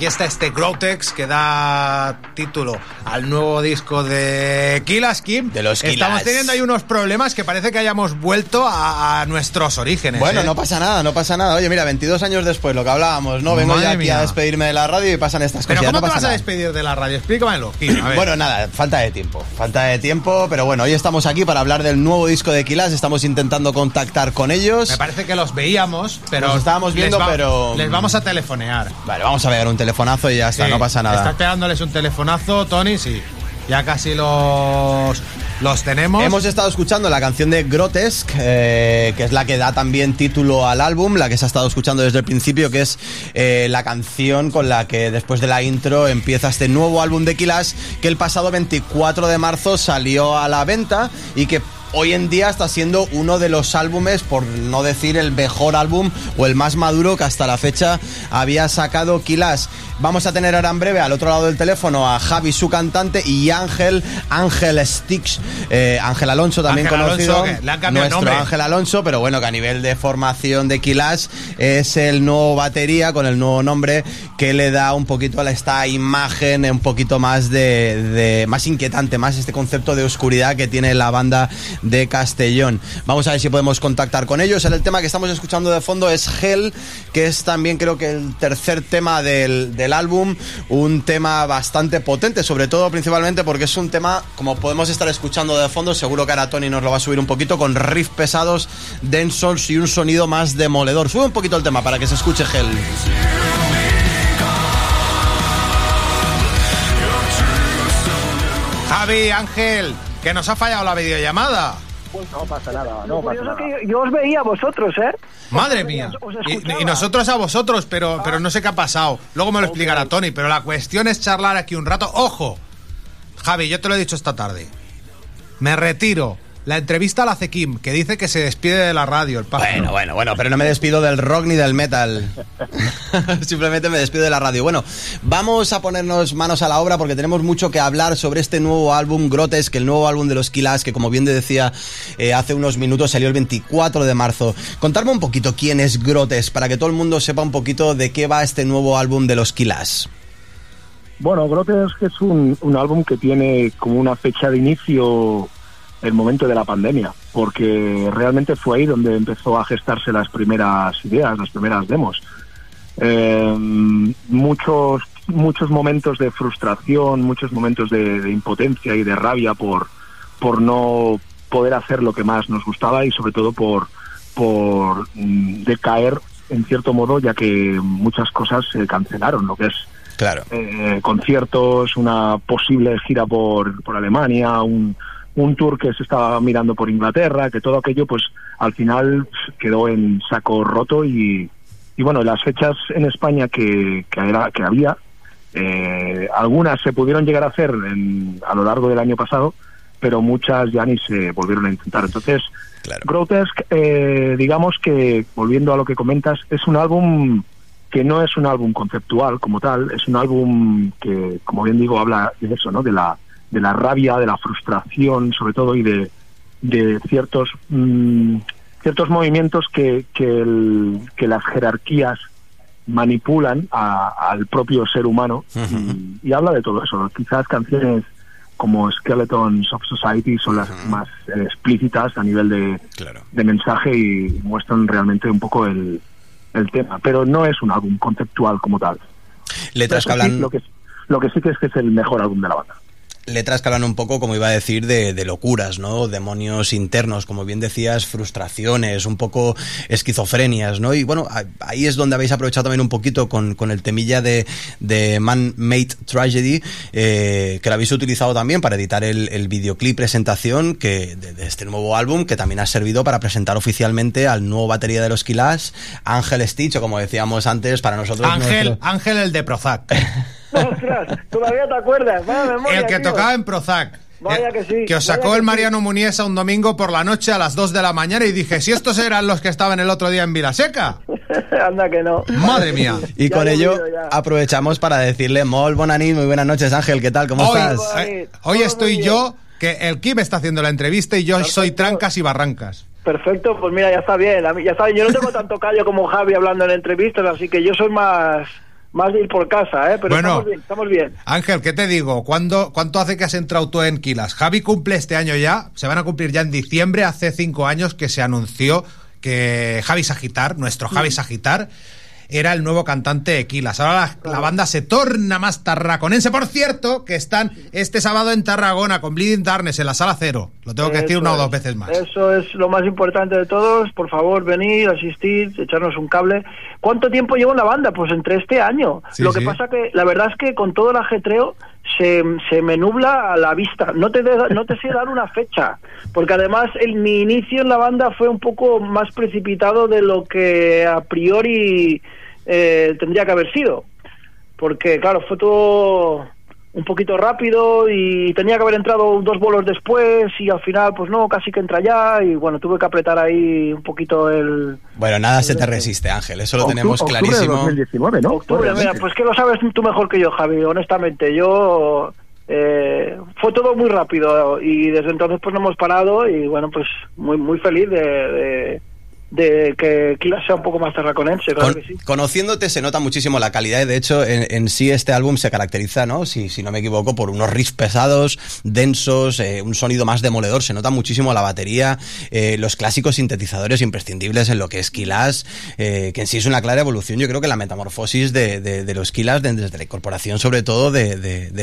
Aquí está este Grotex que da título al nuevo disco de Killas Kim. De los Estamos Killers. teniendo ahí unos problemas que parece que hayamos vuelto a, a nuestros orígenes. Bueno, ¿eh? no pasa nada, no pasa nada. Oye, mira, 22 años después, lo que hablábamos, ¿no? Vengo Madre ya aquí mía. a despedirme de la radio y pasan estas Pero cosas. ¿cómo no te pasa vas a despedir de la radio? Explícamelo, Kim. A ver. Bueno, nada, falta de tiempo. Falta de tiempo, pero bueno, hoy estamos aquí para hablar del nuevo disco de Kilas. Estamos intentando contactar con ellos. Me parece que los veíamos, pero. Los estábamos les viendo, va- pero- Les vamos a telefonear. Vale, vamos a pegar un telefonazo y ya está, Sí, no pasa nada. Estás pegándoles un telefonazo, Tony, sí. Ya casi los. Los tenemos. Hemos estado escuchando la canción de Grotesque, eh, que es la que da también título al álbum, la que se ha estado escuchando desde el principio, que es eh, la canción con la que después de la intro empieza este nuevo álbum de Kilas, que el pasado 24 de marzo salió a la venta y que hoy en día está siendo uno de los álbumes, por no decir el mejor álbum o el más maduro que hasta la fecha había sacado Kilas. Vamos a tener ahora en breve al otro lado del teléfono a Javi, su cantante, y Ángel, Ángel Sticks, eh, Ángel Alonso también Ángel conocido. Alonso, le han nuestro nombre. Ángel Alonso, pero bueno, que a nivel de formación de Kilas es el nuevo batería con el nuevo nombre que le da un poquito a esta imagen, un poquito más de, de- más inquietante, más este concepto de oscuridad que tiene la banda de Castellón. Vamos a ver si podemos contactar con ellos. El tema que estamos escuchando de fondo es Hell, que es también creo que el tercer tema del, del álbum, un tema bastante potente, sobre todo principalmente porque es un tema, como podemos estar escuchando de fondo, seguro que ahora Tony nos lo va a subir un poquito, con riffs pesados, densos y un sonido más demoledor. Sube un poquito el tema para que se escuche Hell. Javi, Ángel, que nos ha fallado la videollamada. Pues no pasa nada, no pasa nada. Que yo, yo os veía a vosotros, ¿eh? Madre mía. Os Y, escuchaba. y nosotros a vosotros, pero, pero no sé qué ha pasado. Luego me lo explicará Tony, pero la cuestión es charlar aquí un rato. ¡Ojo! Javi, yo te lo he dicho esta tarde. Me retiro. La entrevista la hace Kim, que dice que se despide de la radio, el pájaro. Bueno, bueno, bueno, pero no me despido del rock ni del metal. <laughs> Simplemente me despido de la radio. Bueno, vamos a ponernos manos a la obra porque tenemos mucho que hablar sobre este nuevo álbum Grotesque, el nuevo álbum de los Killers, que como bien te decía eh, hace unos minutos salió el 24 de marzo. Contarme un poquito quién es Grotesque para que todo el mundo sepa un poquito de qué va este nuevo álbum de los Killers. Bueno, Grotesque es un, un álbum que tiene como una fecha de inicio el momento de la pandemia, porque realmente fue ahí donde empezó a gestarse las primeras ideas, las primeras demos. Eh, muchos muchos momentos de frustración, muchos momentos de, de impotencia y de rabia por, por no poder hacer lo que más nos gustaba y sobre todo por, por mm, decaer en cierto modo, ya que muchas cosas se cancelaron, lo que es Claro. eh, conciertos, una posible gira por, por Alemania, un, un tour que se estaba mirando por Inglaterra, que todo aquello pues al final quedó en saco roto y, y bueno, las fechas en España que, que, era, que había, eh, algunas se pudieron llegar a hacer en- a lo largo del año pasado, pero muchas ya ni se volvieron a intentar. Entonces, Grotesque, eh, digamos que, volviendo a lo que comentas, es un álbum que no es un álbum conceptual como tal, es un álbum que, como bien digo, habla de eso, ¿no? De la, de la rabia, de la frustración, sobre todo, y de, de ciertos mm, ciertos movimientos que, que, el- que las jerarquías manipulan a- al propio ser humano y, y habla de todo eso. Quizás canciones como Skeletons of Society son las más eh, explícitas a nivel de, de mensaje y muestran realmente un poco el, el tema, pero no es un álbum conceptual como tal. Letras que sí, hablan- lo, que, lo que sí que es que es el mejor álbum de la banda. Letras que hablan un poco, como iba a decir, de, de locuras, ¿no? Demonios internos, como bien decías, frustraciones, un poco esquizofrenias, ¿no? Y bueno, ahí es donde habéis aprovechado también un poquito con, con el temilla de, de Man-Made Tragedy, eh, que lo habéis utilizado también para editar el, el videoclip presentación que, de, de este nuevo álbum, que también ha servido para presentar oficialmente al nuevo batería de los Killers, Ángel Stitch, o como decíamos antes, para nosotros... Ángel, nuestro- Ángel el de Prozac. <laughs> Ostras, todavía te acuerdas. Vaya memoria, El que tío. tocaba en Prozac. Vaya Eh, que sí. Que os sacó que el sí. Mariano Muniesa un domingo por la noche a las 2 de la mañana y dije, si estos eran los que estaban el otro día en Vilaseca. <laughs> Anda que no. Madre mía. <laughs> Y Ya con ello aprovechamos para decirle, Mol, Bonanit, muy buenas noches Ángel, ¿qué tal? ¿Cómo Hoy, estás? eh, hoy estoy yo, que el Kim está haciendo la entrevista y yo soy trancas y barrancas. Perfecto, pues mira, ya está bien. Ya está, yo no tengo tanto callo como Javi hablando en entrevistas, así que yo soy más, más de ir por casa, ¿eh? Pero Bueno. estamos bien, estamos bien. Ángel, ¿qué te digo? ¿Cuándo, ¿Cuánto hace que has entrado tú en Kilas? Javi cumple este año ya, se van a cumplir ya en diciembre, hace cinco años que se anunció que Javi Sagitar, nuestro Javi Sagitar, era el nuevo cantante de Kilas. Ahora la, la banda se torna más tarraconense. Por cierto, que están este sábado en Tarragona con Bleeding Darkness en la sala cero. Lo tengo que decir Eso una o es. dos veces más. Eso es lo más importante de todos. Por favor, venir, asistir, echarnos un cable. ¿Cuánto tiempo llevo en la banda? Pues entre este año. Sí, lo que sí. pasa que la verdad es que con todo el ajetreo se, se me nubla a la vista. No te, de- no te sé dar una fecha. Porque además el, mi inicio en la banda fue un poco más precipitado de lo que a priori eh, tendría que haber sido. Porque claro, fue todo un poquito rápido y tenía que haber entrado dos bolos después y al final pues no, casi que entra ya y bueno, tuve que apretar ahí un poquito el... Bueno, nada se te resiste, Ángel, eso lo tenemos Octubre de clarísimo. 2019, ¿no? Octubre, mira, pues que lo sabes tú mejor que yo, Javi, honestamente. Yo... eh, fue todo muy rápido y desde entonces pues no hemos parado y bueno, pues muy muy feliz de, de, de que Kila sea un poco más tarraconense, claro Con- que sí. Conociéndote se nota muchísimo la calidad y de hecho en, en sí este álbum se caracteriza, ¿no? Si, si no me equivoco, por unos riffs pesados, densos, eh, un sonido más demoledor, se nota muchísimo la batería, eh, los clásicos sintetizadores imprescindibles en lo que es Killaz, eh, que en sí es una clara evolución, yo creo que la metamorfosis de, de- de los Killaz de- desde la incorporación sobre todo de,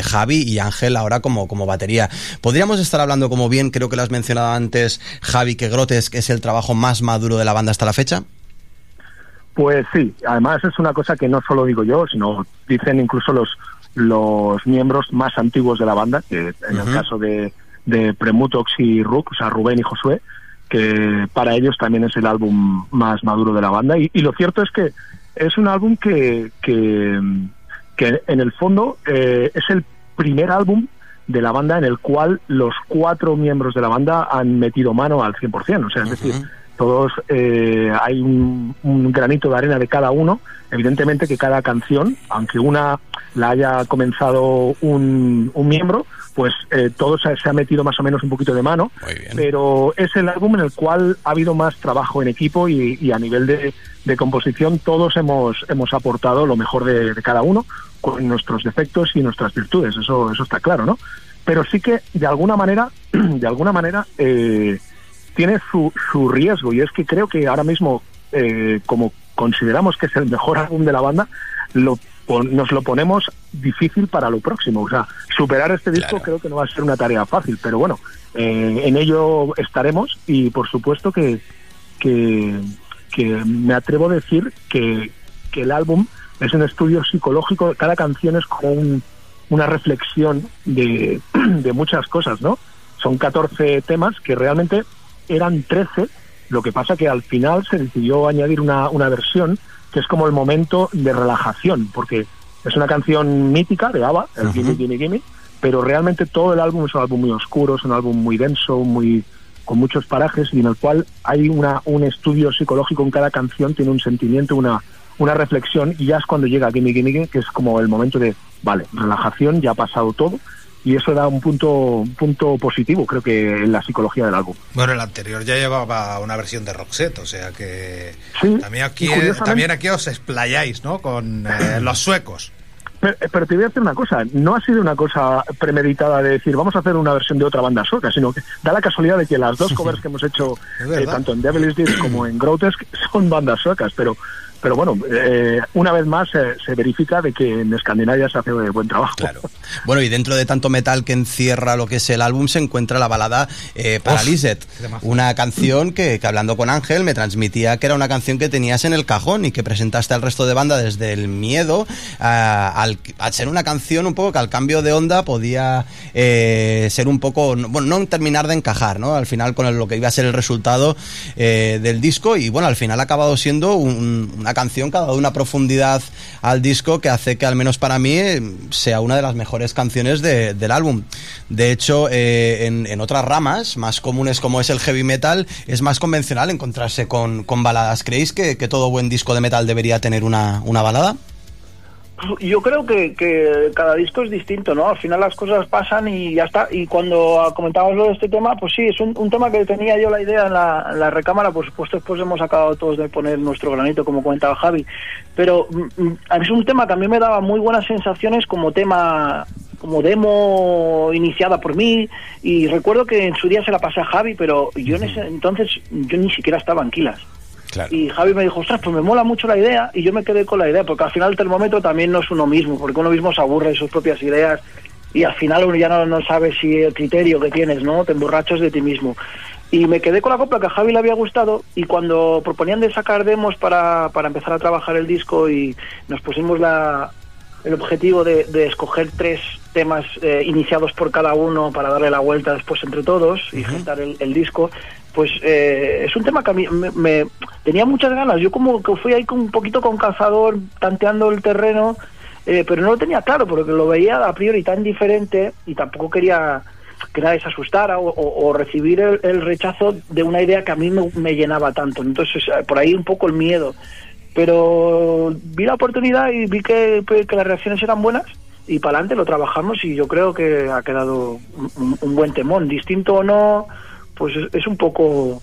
Javi y Ángel ahora como, como batería. Podríamos estar hablando, como bien creo que lo has mencionado antes, Javi, que Grotesque es el trabajo más maduro de la banda hasta la fecha. Pues sí, además es una cosa que no solo digo yo, sino dicen incluso los los miembros más antiguos de la banda, que en el caso de, de Premutox y Rook, o sea, Rubén y Josué, que para ellos también es el álbum más maduro de la banda. Y, y lo cierto es que es un álbum que, que, que en el fondo eh, es el primer álbum de la banda en el cual los cuatro miembros de la banda han metido mano al 100%. O sea, es decir, todos eh, hay un, un granito de arena de cada uno. Evidentemente que cada canción, aunque una la haya comenzado un, un miembro, pues eh, todo se, se ha metido más o menos un poquito de mano. Pero es el álbum en el cual ha habido más trabajo en equipo y, y a nivel de, de composición todos hemos, hemos aportado lo mejor de, de cada uno con nuestros defectos y nuestras virtudes. Eso, eso está claro, ¿no? Pero sí que de alguna manera, <clears throat> de alguna manera, eh, tiene su, su riesgo y es que creo que ahora mismo, eh, como consideramos que es el mejor <laughs> álbum de la banda, lo, nos lo ponemos difícil para lo próximo. O sea, superar este disco creo que no va a ser una tarea fácil, pero bueno, eh, en ello estaremos y por supuesto que, que, que me atrevo a decir que, que el álbum es un estudio psicológico, cada canción es como un- una reflexión de, <clears throat> de muchas cosas, ¿no? Son 14 temas que realmente eran 13, lo que pasa que al final se decidió añadir una, una versión que es como el momento de relajación, porque es una canción mítica de ABBA, el Gimme, Gimme, Gimme, pero realmente todo el álbum es un álbum muy oscuro, es un álbum muy denso, muy con muchos parajes y en el cual hay una, un estudio psicológico en cada canción, tiene un sentimiento, una, una reflexión y ya es cuando llega Gimme Gimme Gimme, que es como el momento de, vale, relajación, ya ha pasado todo y eso da un punto, un punto positivo, creo que en la psicología del álbum. Bueno, el anterior ya llevaba una versión de Roxette, o sea que Sí, también aquí, también aquí os explayáis, ¿no? Con eh, los suecos. Pero, pero te voy a decir una cosa, no ha sido una cosa premeditada de decir vamos a hacer una versión de otra banda sueca, sino que da la casualidad de que las dos <laughs> covers que hemos hecho eh, tanto en Devil's Disc como en Grotesque son bandas suecas, pero pero bueno, eh, una vez más eh, se verifica de que en Escandinavia se hace eh, buen trabajo. Bueno, y dentro de tanto metal que encierra lo que es el álbum se encuentra la balada eh, Paralyzed, una canción que, que hablando con Ángel me transmitía que era una canción que tenías en el cajón y que presentaste al resto de banda desde el miedo a, al, ser una canción un poco que al cambio de onda podía eh, ser un poco, bueno, no terminar de encajar, ¿no? Al final con lo que iba a ser el resultado eh, del disco y bueno, al final ha acabado siendo un- una canción que ha dado una profundidad al disco que hace que al menos para mí eh, sea una de las mejores canciones de- del álbum. De hecho, en, en otras ramas más comunes como es el heavy metal, es más convencional encontrarse con, con baladas. ¿Creéis que, que todo buen disco de metal debería tener una, una balada? Yo creo que, que cada disco es distinto, ¿no? Al final las cosas pasan y ya está. Y cuando comentábamos lo de este tema, pues sí, es un, un tema que tenía yo la idea en la, en la recámara, por supuesto después hemos acabado todos de poner nuestro granito, como comentaba Javi. Pero mm, mm, es un tema que a mí me daba muy buenas sensaciones como tema como demo iniciada por mí y recuerdo que en su día se la pasé a Javi pero yo en ese entonces yo ni siquiera estaba en Quilas y Javi me dijo, ostras, pues me mola mucho la idea y yo me quedé con la idea, porque al final el termómetro también no es uno mismo, porque uno mismo se aburre de sus propias ideas y al final uno ya no, no sabe si el criterio que tienes, ¿no? Te emborrachas de ti mismo. Y me quedé con la copla que a Javi le había gustado y cuando proponían de sacar demos para, para empezar a trabajar el disco y nos pusimos la, el objetivo de, de escoger tres temas eh, iniciados por cada uno para darle la vuelta después entre todos y juntar el, el disco, pues eh, es un tema que a mí me, me- tenía muchas ganas. Yo como que fui ahí con un poquito con calzador, tanteando el terreno, eh, pero no lo tenía claro porque lo veía a priori tan diferente y tampoco quería que nadie se asustara o, o- recibir el, rechazo de una idea que a mí me, me llenaba tanto. Entonces, eh, por ahí un poco el miedo. Pero vi la oportunidad y vi que, que las reacciones eran buenas y para adelante lo trabajamos y yo creo que ha quedado un, buen temón. Distinto o no, pues es, es un poco...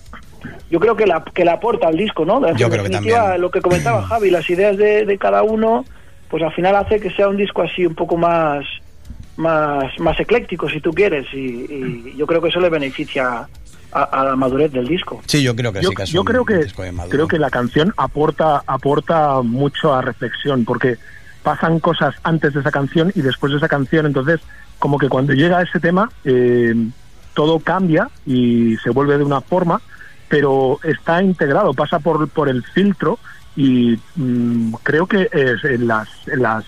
Yo creo que la que le aporta al disco, ¿no? Yo creo que también. Lo que comentaba <clears throat> Javi, las ideas de, de cada uno, pues al final hace que sea un disco así un poco más más más ecléctico, si tú quieres, y, y yo creo que eso le beneficia a, a la madurez del disco. Sí, yo creo que yo, sí que es yo un creo que creo que la canción aporta aporta mucho a reflexión porque pasan cosas antes de esa canción y después de esa canción entonces como que cuando llega ese tema eh, todo cambia y se vuelve de una forma pero está integrado pasa por por el filtro y mm, creo que es en las en las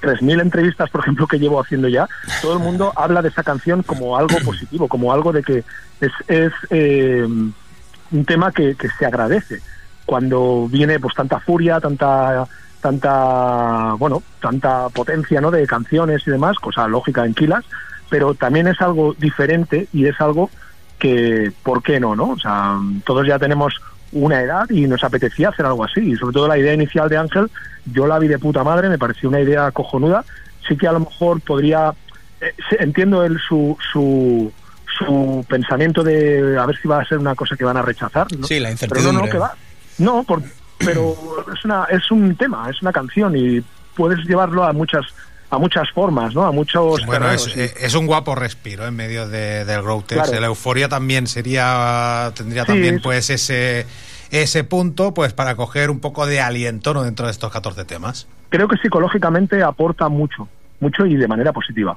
3.000 entrevistas, por ejemplo, que llevo haciendo ya, todo el mundo habla de esa canción como algo <clears throat> positivo, como algo de que es, es eh, un tema que, que se agradece cuando viene pues tanta furia, tanta tanta bueno, tanta potencia, ¿no? de canciones y demás, cosa lógica en Kilas, pero también es algo diferente y es algo que ¿por qué no, no? O sea, todos ya tenemos una edad y nos apetecía hacer algo así, y sobre todo la idea inicial de Ángel, yo la vi de puta madre, me pareció una idea cojonuda, sí que a lo mejor podría eh, entiendo el su, su su pensamiento de a ver si va a ser una cosa que van a rechazar ¿no? Sí, la pero no, no, incertidumbre. que va no por- pero es una es un tema es una canción y puedes llevarlo a muchas a muchas formas no a muchos Bueno, terrenos, es, y- eh, es un guapo respiro en medio de- del Growtex. Claro. La euforia también sería tendría Sí, también es- pues ese ese punto pues para coger un poco de aliento ¿no? dentro de estos 14 temas. creo que psicológicamente aporta mucho mucho y de manera positiva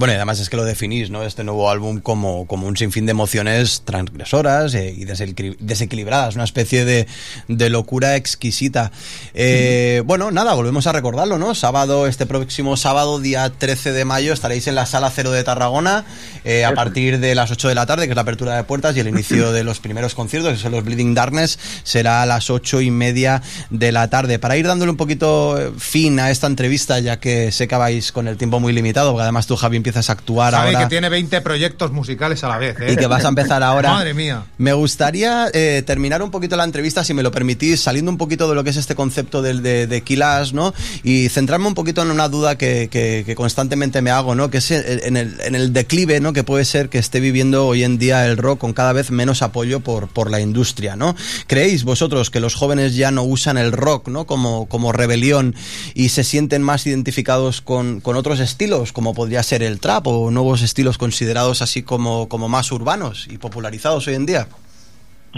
Bueno, y además es que lo definís, ¿no? Este nuevo álbum como, como un sinfín de emociones transgresoras eh, y desequili- desequilibradas, una especie de, de locura exquisita. Eh, Bueno, nada, volvemos a recordarlo, ¿no? Sábado, este próximo sábado, día 13 de mayo, estaréis en la Sala Cero de Tarragona eh, a partir de las 8 de la tarde, que es la apertura de puertas, y el inicio de los primeros conciertos, que son los Bleeding Darkness, será a las 8 y media de la tarde. Para ir dándole un poquito fin a esta entrevista, ya que sé que vais con el tiempo muy limitado, porque además tú, Javi, empiezas a actuar Sabe ahora. que tiene 20 proyectos musicales a la vez, ¿eh? Y que vas a empezar ahora. Madre mía. Me gustaría eh, terminar un poquito la entrevista, si me lo permitís, saliendo un poquito de lo que es este concepto del, de, de Kilas, ¿no? Y centrarme un poquito en una duda que, que- que constantemente me hago, ¿no? Que es en el, en el declive, ¿no? Que puede ser que esté viviendo hoy en día el rock con cada vez menos apoyo por, por la industria, ¿no? ¿Creéis vosotros que los jóvenes ya no usan el rock, ¿no? Como, como rebelión y se sienten más identificados con, con otros estilos, como podría ser el trap o nuevos estilos considerados así como, como más urbanos y popularizados hoy en día?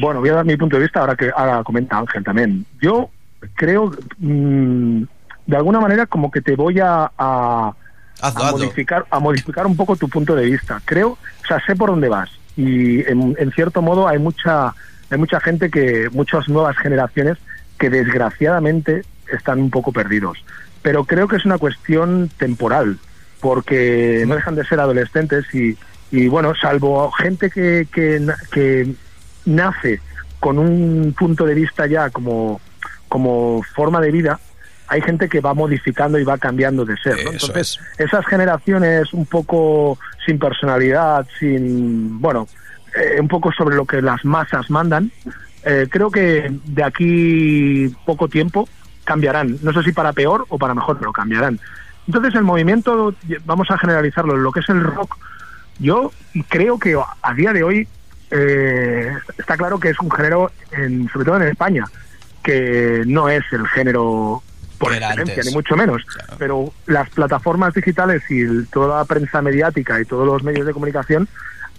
Bueno, voy a dar mi punto de vista ahora que ahora comenta Ángel también. Yo creo, mm, de alguna manera, como que te voy a, a, Hazlo, a hazlo. modificar, a modificar un poco tu punto de vista. Creo, o sea, sé por dónde vas y en, en cierto modo hay mucha, hay mucha gente que, muchas nuevas generaciones que desgraciadamente están un poco perdidos. Pero creo que es una cuestión temporal, porque no dejan de ser adolescentes y, y bueno, salvo gente que, que, que nace con un punto de vista ya como, como forma de vida, hay gente que va modificando y va cambiando de ser. ¿no? Entonces, esas generaciones un poco sin personalidad, sin, bueno, eh, un poco sobre lo que las masas mandan, eh, creo que de aquí poco tiempo cambiarán. No sé si para peor o para mejor, pero cambiarán. Entonces el movimiento, vamos a generalizarlo, lo que es el rock, yo creo que a día de hoy eh, está claro que es un género, en, sobre todo en España, que no es el género por excelencia, ni mucho menos. Pero las plataformas digitales y toda la prensa mediática y todos los medios de comunicación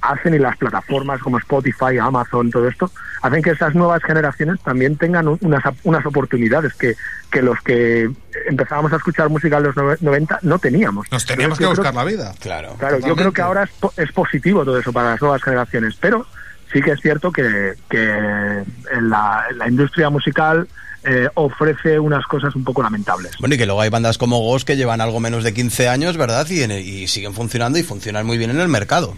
hacen y las plataformas como Spotify, Amazon, todo esto, hacen que esas nuevas generaciones también tengan un- unas, unas oportunidades que, que los que empezábamos a escuchar música en los nove- 90 no teníamos. Nos teníamos que creo buscar la vida. Claro. Claro, yo creo que ahora es, po- es positivo todo eso para las nuevas generaciones, pero sí que es cierto que, que en la, en la industria musical eh, ofrece unas cosas un poco lamentables. Bueno, y que luego hay bandas como Ghost que llevan algo menos de 15 años, ¿verdad? Y, en- y siguen funcionando y funcionan muy bien en el mercado.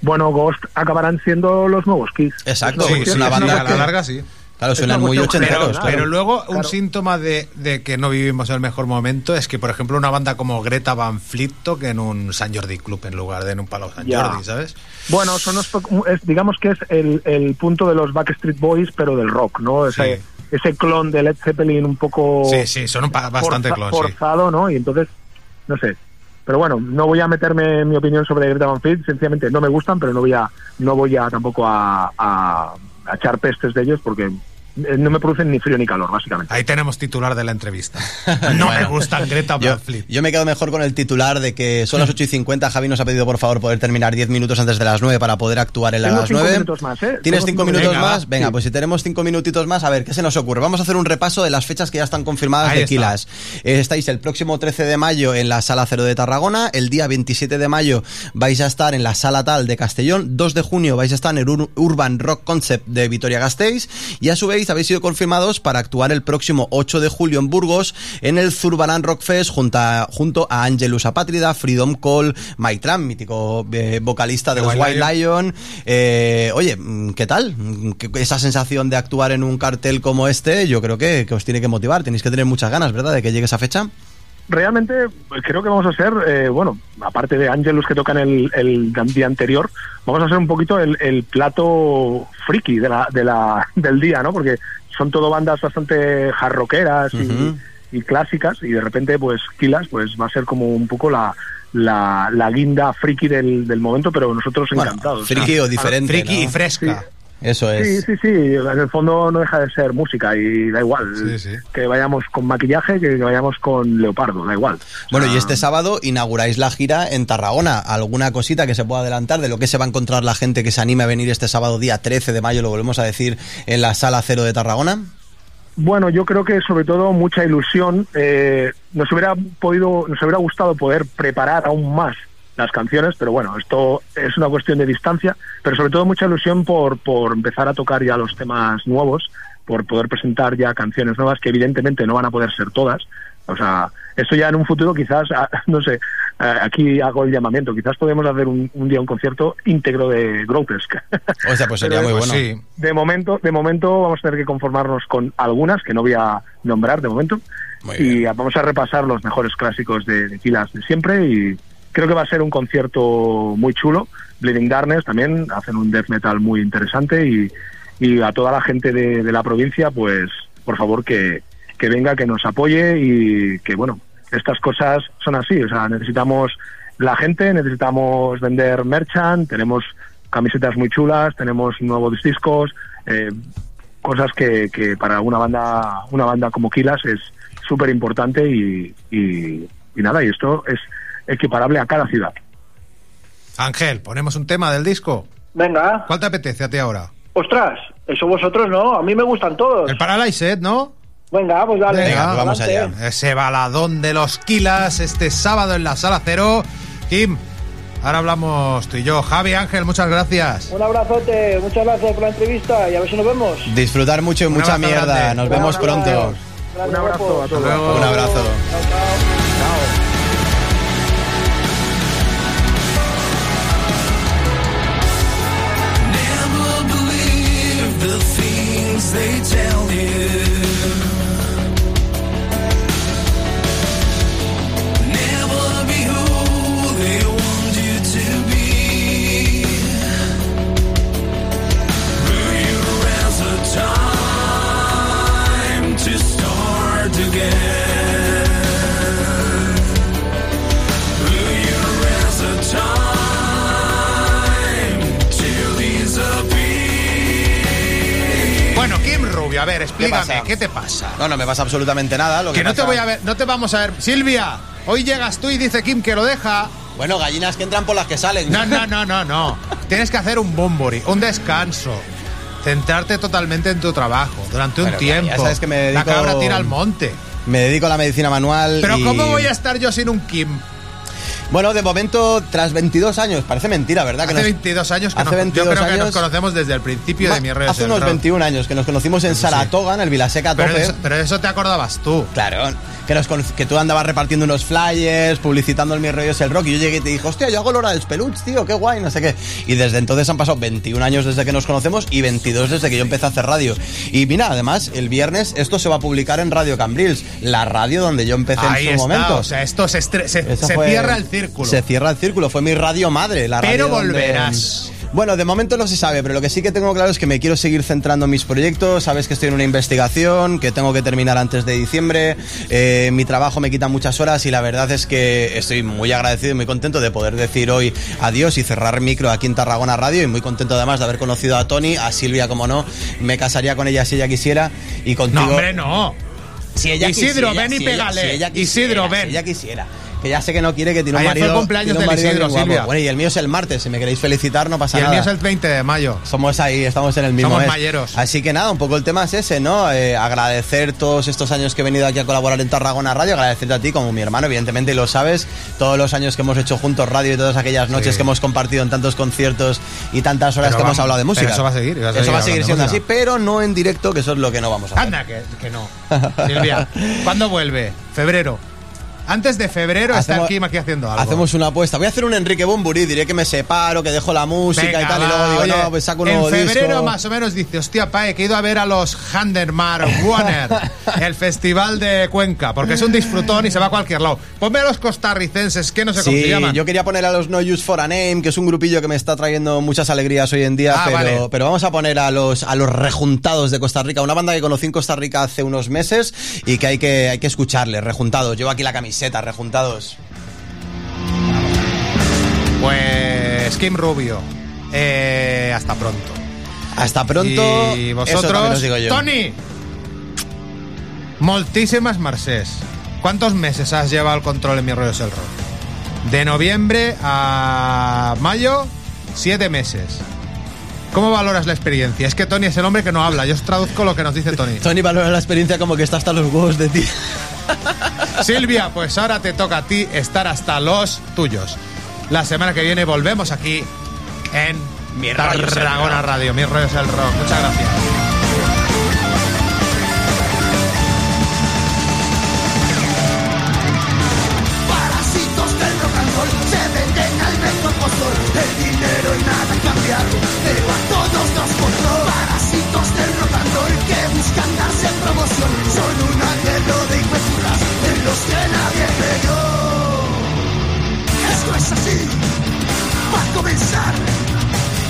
Bueno, Ghost acabarán siendo los nuevos Kiss. Exacto, Es una es una banda a la larga sí. Claro, Es suenan muy Pero, ochenteros. pero claro. luego un síntoma de, de que no vivimos el mejor momento es que, por ejemplo, una banda como Greta Van Fleet toque en un San Jordi Club en lugar de en un Palau San Ya. Jordi, ¿sabes? Bueno, son los- es, digamos que es el, el punto de los Backstreet Boys, pero del rock, ¿no? Ese, Sí. ese clon de Led Zeppelin un poco Sí, sí, son un bastante forza- clon, sí. forzado, ¿no? Y entonces, no sé. Pero bueno, no voy a meterme en mi opinión sobre Greta Van Fleet, sencillamente no me gustan, pero no voy a, no voy a tampoco a, echar pestes de ellos porque no me producen ni frío ni calor, básicamente. Ahí tenemos titular de la entrevista. <laughs> No me gustan Greta Yo, Van Fleet. yo me quedo mejor con el titular de que son las 8 y 50. Javi nos ha pedido por favor poder terminar 10 minutos antes de las 9 para poder actuar en Tengo las cinco 9. minutos más, ¿eh? ¿Tienes Tengo 5 minutos Venga, más? Venga, Sí. pues si tenemos 5 minutitos más, a ver, ¿qué se nos ocurre? Vamos a hacer un repaso de las fechas que ya están confirmadas Ahí de. Kilas. Eh, estáis el próximo 13 de mayo en la Sala Cero de Tarragona, el día 27 de mayo vais a estar en la Sala Tal de Castellón, 2 de junio vais a estar en el Ur- Urban Rock Concept de Vitoria-Gasteiz y a su habéis sido confirmados para actuar el próximo 8 de julio en Burgos en el Zurbarán Rock Fest junto a, junto a Angelus Apátrida, Freedom Call, Maitram, mítico eh, vocalista de los White Lion. Eh, oye, mm, ¿qué tal? Mm, ¿Qué- Esa sensación de actuar en un cartel como este, yo creo que, que os tiene que motivar. Tenéis que tener muchas ganas, ¿verdad?, de que llegue esa fecha. Realmente pues, creo que vamos a ser, eh, bueno, aparte de Angelus que tocan el, el día anterior, vamos a ser un poquito el, el plato friki de la, de la, del día, ¿no? Porque son todo bandas bastante jarroqueras y- y, clásicas y de repente pues Kilas pues va a ser como un poco la, la, la guinda friki del, del momento, pero nosotros Bueno, encantados. friki o diferente. Friki y fresca. Eso Sí, es. sí, sí, en el fondo no deja de ser música y da igual. Sí, sí. Que vayamos con maquillaje, que vayamos con leopardo, da igual. Bueno, O y sea, este sábado inauguráis la gira en Tarragona. ¿Alguna cosita que se pueda adelantar de lo que se va a encontrar la gente que se anime a venir este sábado, día 13 de mayo, lo volvemos a decir, en la Sala Cero de Tarragona? Bueno, yo creo que sobre todo mucha ilusión. eh, nos hubiera podido, nos hubiera gustado poder preparar aún más las canciones, pero bueno, esto es una cuestión de distancia, pero sobre todo mucha ilusión por, por empezar a tocar ya los temas nuevos, por poder presentar ya canciones nuevas que evidentemente no van a poder ser todas. O sea, esto ya en un futuro quizás, ah, <laughs> no sé, ah, aquí hago el llamamiento, quizás podemos hacer un, un día un concierto íntegro de Grotesque. O sea, pues sería muy bueno. De momento, de momento vamos a tener que conformarnos con algunas que no voy a nombrar de momento y vamos a repasar los mejores clásicos de, de Kilas de siempre y creo que va a ser un concierto muy chulo. Bleeding Darkness también hacen un death metal muy interesante y, y a toda la gente de, la provincia, pues por favor que, que venga, que nos apoye y que bueno, estas cosas son así, o sea, necesitamos la gente, necesitamos vender merchant, tenemos camisetas muy chulas, tenemos nuevos discos, eh, cosas que, que para una banda una banda como Kilas es súper importante y, y nada, y esto es equiparable a cada ciudad. Ángel, ponemos un tema del disco. Venga. ¿Cuál te apetece a ti ahora? Ostras, eso vosotros no, a mí me gustan todos. El Paralyzed, ¿no? Venga, pues dale. Venga, adelante. Ese baladón de los Kilas este sábado en la Sala Cero. Kim, ahora hablamos tú y yo. Javi Ángel, muchas gracias. Un abrazote, muchas gracias por la entrevista y a ver si nos vemos. Disfrutar mucho y mucha mierda. grande. Nos vemos Gracias. pronto. Un abrazo a todos. Un abrazo. Never te pasa? No, no me pasa absolutamente nada. Lo que, Que no te voy a ver, no te vamos a ver. Silvia, hoy llegas tú y dice Kim que lo deja. Bueno, gallinas que entran por las que salen. No, no, no, no, no. Tienes que hacer un bumburi, un descanso. Centrarte totalmente en tu trabajo durante un tiempo. ya sabes que me La dedico- cabra tira al monte. Me dedico a la medicina manual. Pero y- ¿cómo voy a estar yo sin un Kim? Bueno, de momento, tras 22 años, parece mentira, ¿verdad? Hace que nos- 22 años que Hace nos, 22 yo creo que nos años- conocemos desde el principio Ma- de mi red. Hace unos 21 años que nos conocimos en Saratoga, en el Vilaseca Pero Tope. eso, pero eso te acordabas tú. Claro, que, nos que tú andabas repartiendo unos flyers, publicitando el Mi Rollo es el Rock, y yo llegué y te dije, hostia, yo hago la hora del peluche, tío, qué guay, no sé qué. Y desde entonces han pasado 21 años desde que nos conocemos y 22 desde que yo empecé a hacer radio. Y mira, además, el viernes esto se va a publicar en Radio Cambrils, la radio donde yo empecé Ahí en su está, momento. o sea, esto se, estre- se, se fue- cierra el círculo. Se cierra el círculo, fue mi radio madre, la Pero radio donde- volverás. Bueno, de momento no se sabe, pero lo que sí que tengo claro es que me quiero seguir centrando en mis proyectos. Sabes que estoy en una investigación, que tengo que terminar antes de diciembre. Eh, mi trabajo me quita muchas horas y la verdad es que estoy muy agradecido y muy contento de poder decir hoy adiós y cerrar micro aquí en Tarragona Radio. Y muy contento además de haber conocido a Tony, a Silvia, como no. Me casaría con ella si ella quisiera y contigo. No, hombre, no. Si ella Isidro, quisiera, ven y si ella- pégale. si ella quisiera, Isidro, ven. Si ella quisiera. Que ya sé que no quiere, que tiene un Ayer fue marido. el cumpleaños tiene un del marido Isidro, bien guapo. Silvia. Bueno, y el mío es el martes. Si me queréis felicitar, no pasa Y el nada. mío es el 20 de mayo. Somos ahí, estamos en el mismo Somos mes. mayeros. Así que nada, un poco el tema es ese, ¿no? Eh, agradecer todos estos años que he venido aquí a colaborar en Tarragona Radio, agradecerte a ti como mi hermano, evidentemente, y lo sabes, todos los años que hemos hecho juntos radio y todas aquellas noches Sí. que hemos compartido en tantos conciertos y tantas horas Pero que hemos hablado de música. eso va a seguir, va a seguir Eso va a seguir siendo así, pero no en directo, que eso es lo que no vamos a hacer. Anda, que, que no. Silvia, ¿cuándo vuelve? Febrero. Antes de febrero está Hacemos- Kim aquí haciendo algo. Hacemos una apuesta. Voy a hacer un Enrique Bumburi, diré que me separo, que dejo la música Venga, y tal, y luego digo, oye, no, pues saco un En nuevo febrero disco. más o menos dice, hostia, Pae, que he ido a ver a los Handermar Warner, <laughs> el festival de Cuenca, porque es un disfrutón y se va a cualquier lado. Ponme a los costarricenses, que no sé cómo se Sí, llaman. yo quería poner a los No Use for a Name, que es un grupillo que me está trayendo muchas alegrías hoy en día, Ah, pero, vale. pero vamos a poner a los, a los rejuntados de Costa Rica, una banda que conocí en Costa Rica hace unos meses y que hay que, hay que escucharles, rejuntados. Llevo aquí la camiseta, rejuntados. Pues Kim Rubio, eh, hasta pronto. Hasta pronto. Y vosotros, os digo yo. Tony, moltísimas marcés. ¿Cuántos meses has llevado el control en mi rollo el rock? De noviembre a mayo, siete meses. ¿Cómo valoras la experiencia? Es que Tony es el hombre que no habla. Yo os traduzco lo que nos dice Tony. <laughs> Tony valora la experiencia como que está hasta los huevos de ti. <laughs> Silvia, pues ahora te toca a ti estar hasta los tuyos. La semana que viene volvemos aquí en Mi Tarragona. Radio. Mi rollo es el rock. Muchas gracias. Parásitos del rock and roll se venden al mejor postor. El dinero y nada ha cambiado, pero a todos nos control. Parásitos del rock and roll que buscan darse promoción. Son un así, va a comenzar.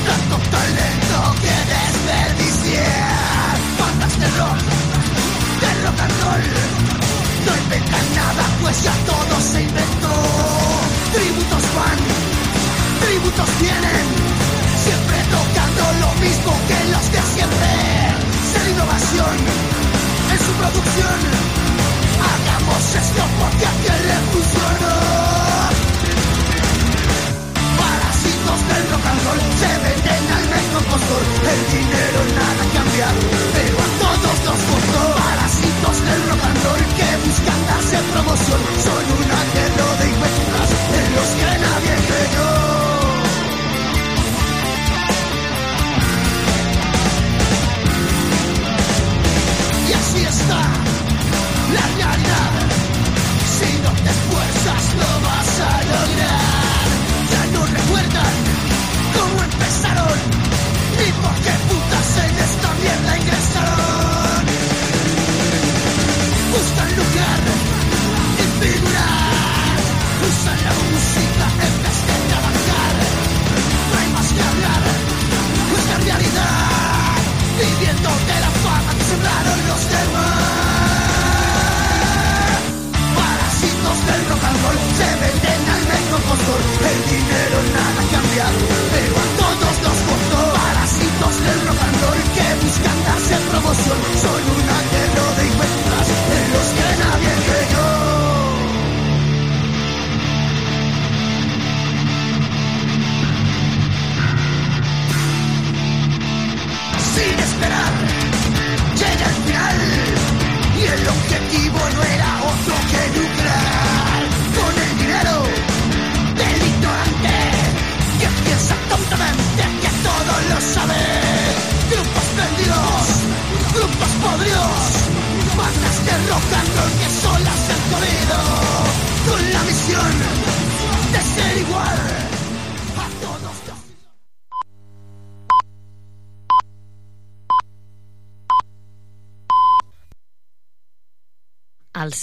Tanto talento que desperdiciar. Bandas de rock, de rock and roll. No inventan nada, pues ya todo se inventó. Tributos van, tributos vienen. Siempre tocando lo mismo que los de siempre. Ser innovación en su producción. Hagamos esto porque a quien le funcionó. I'm gonna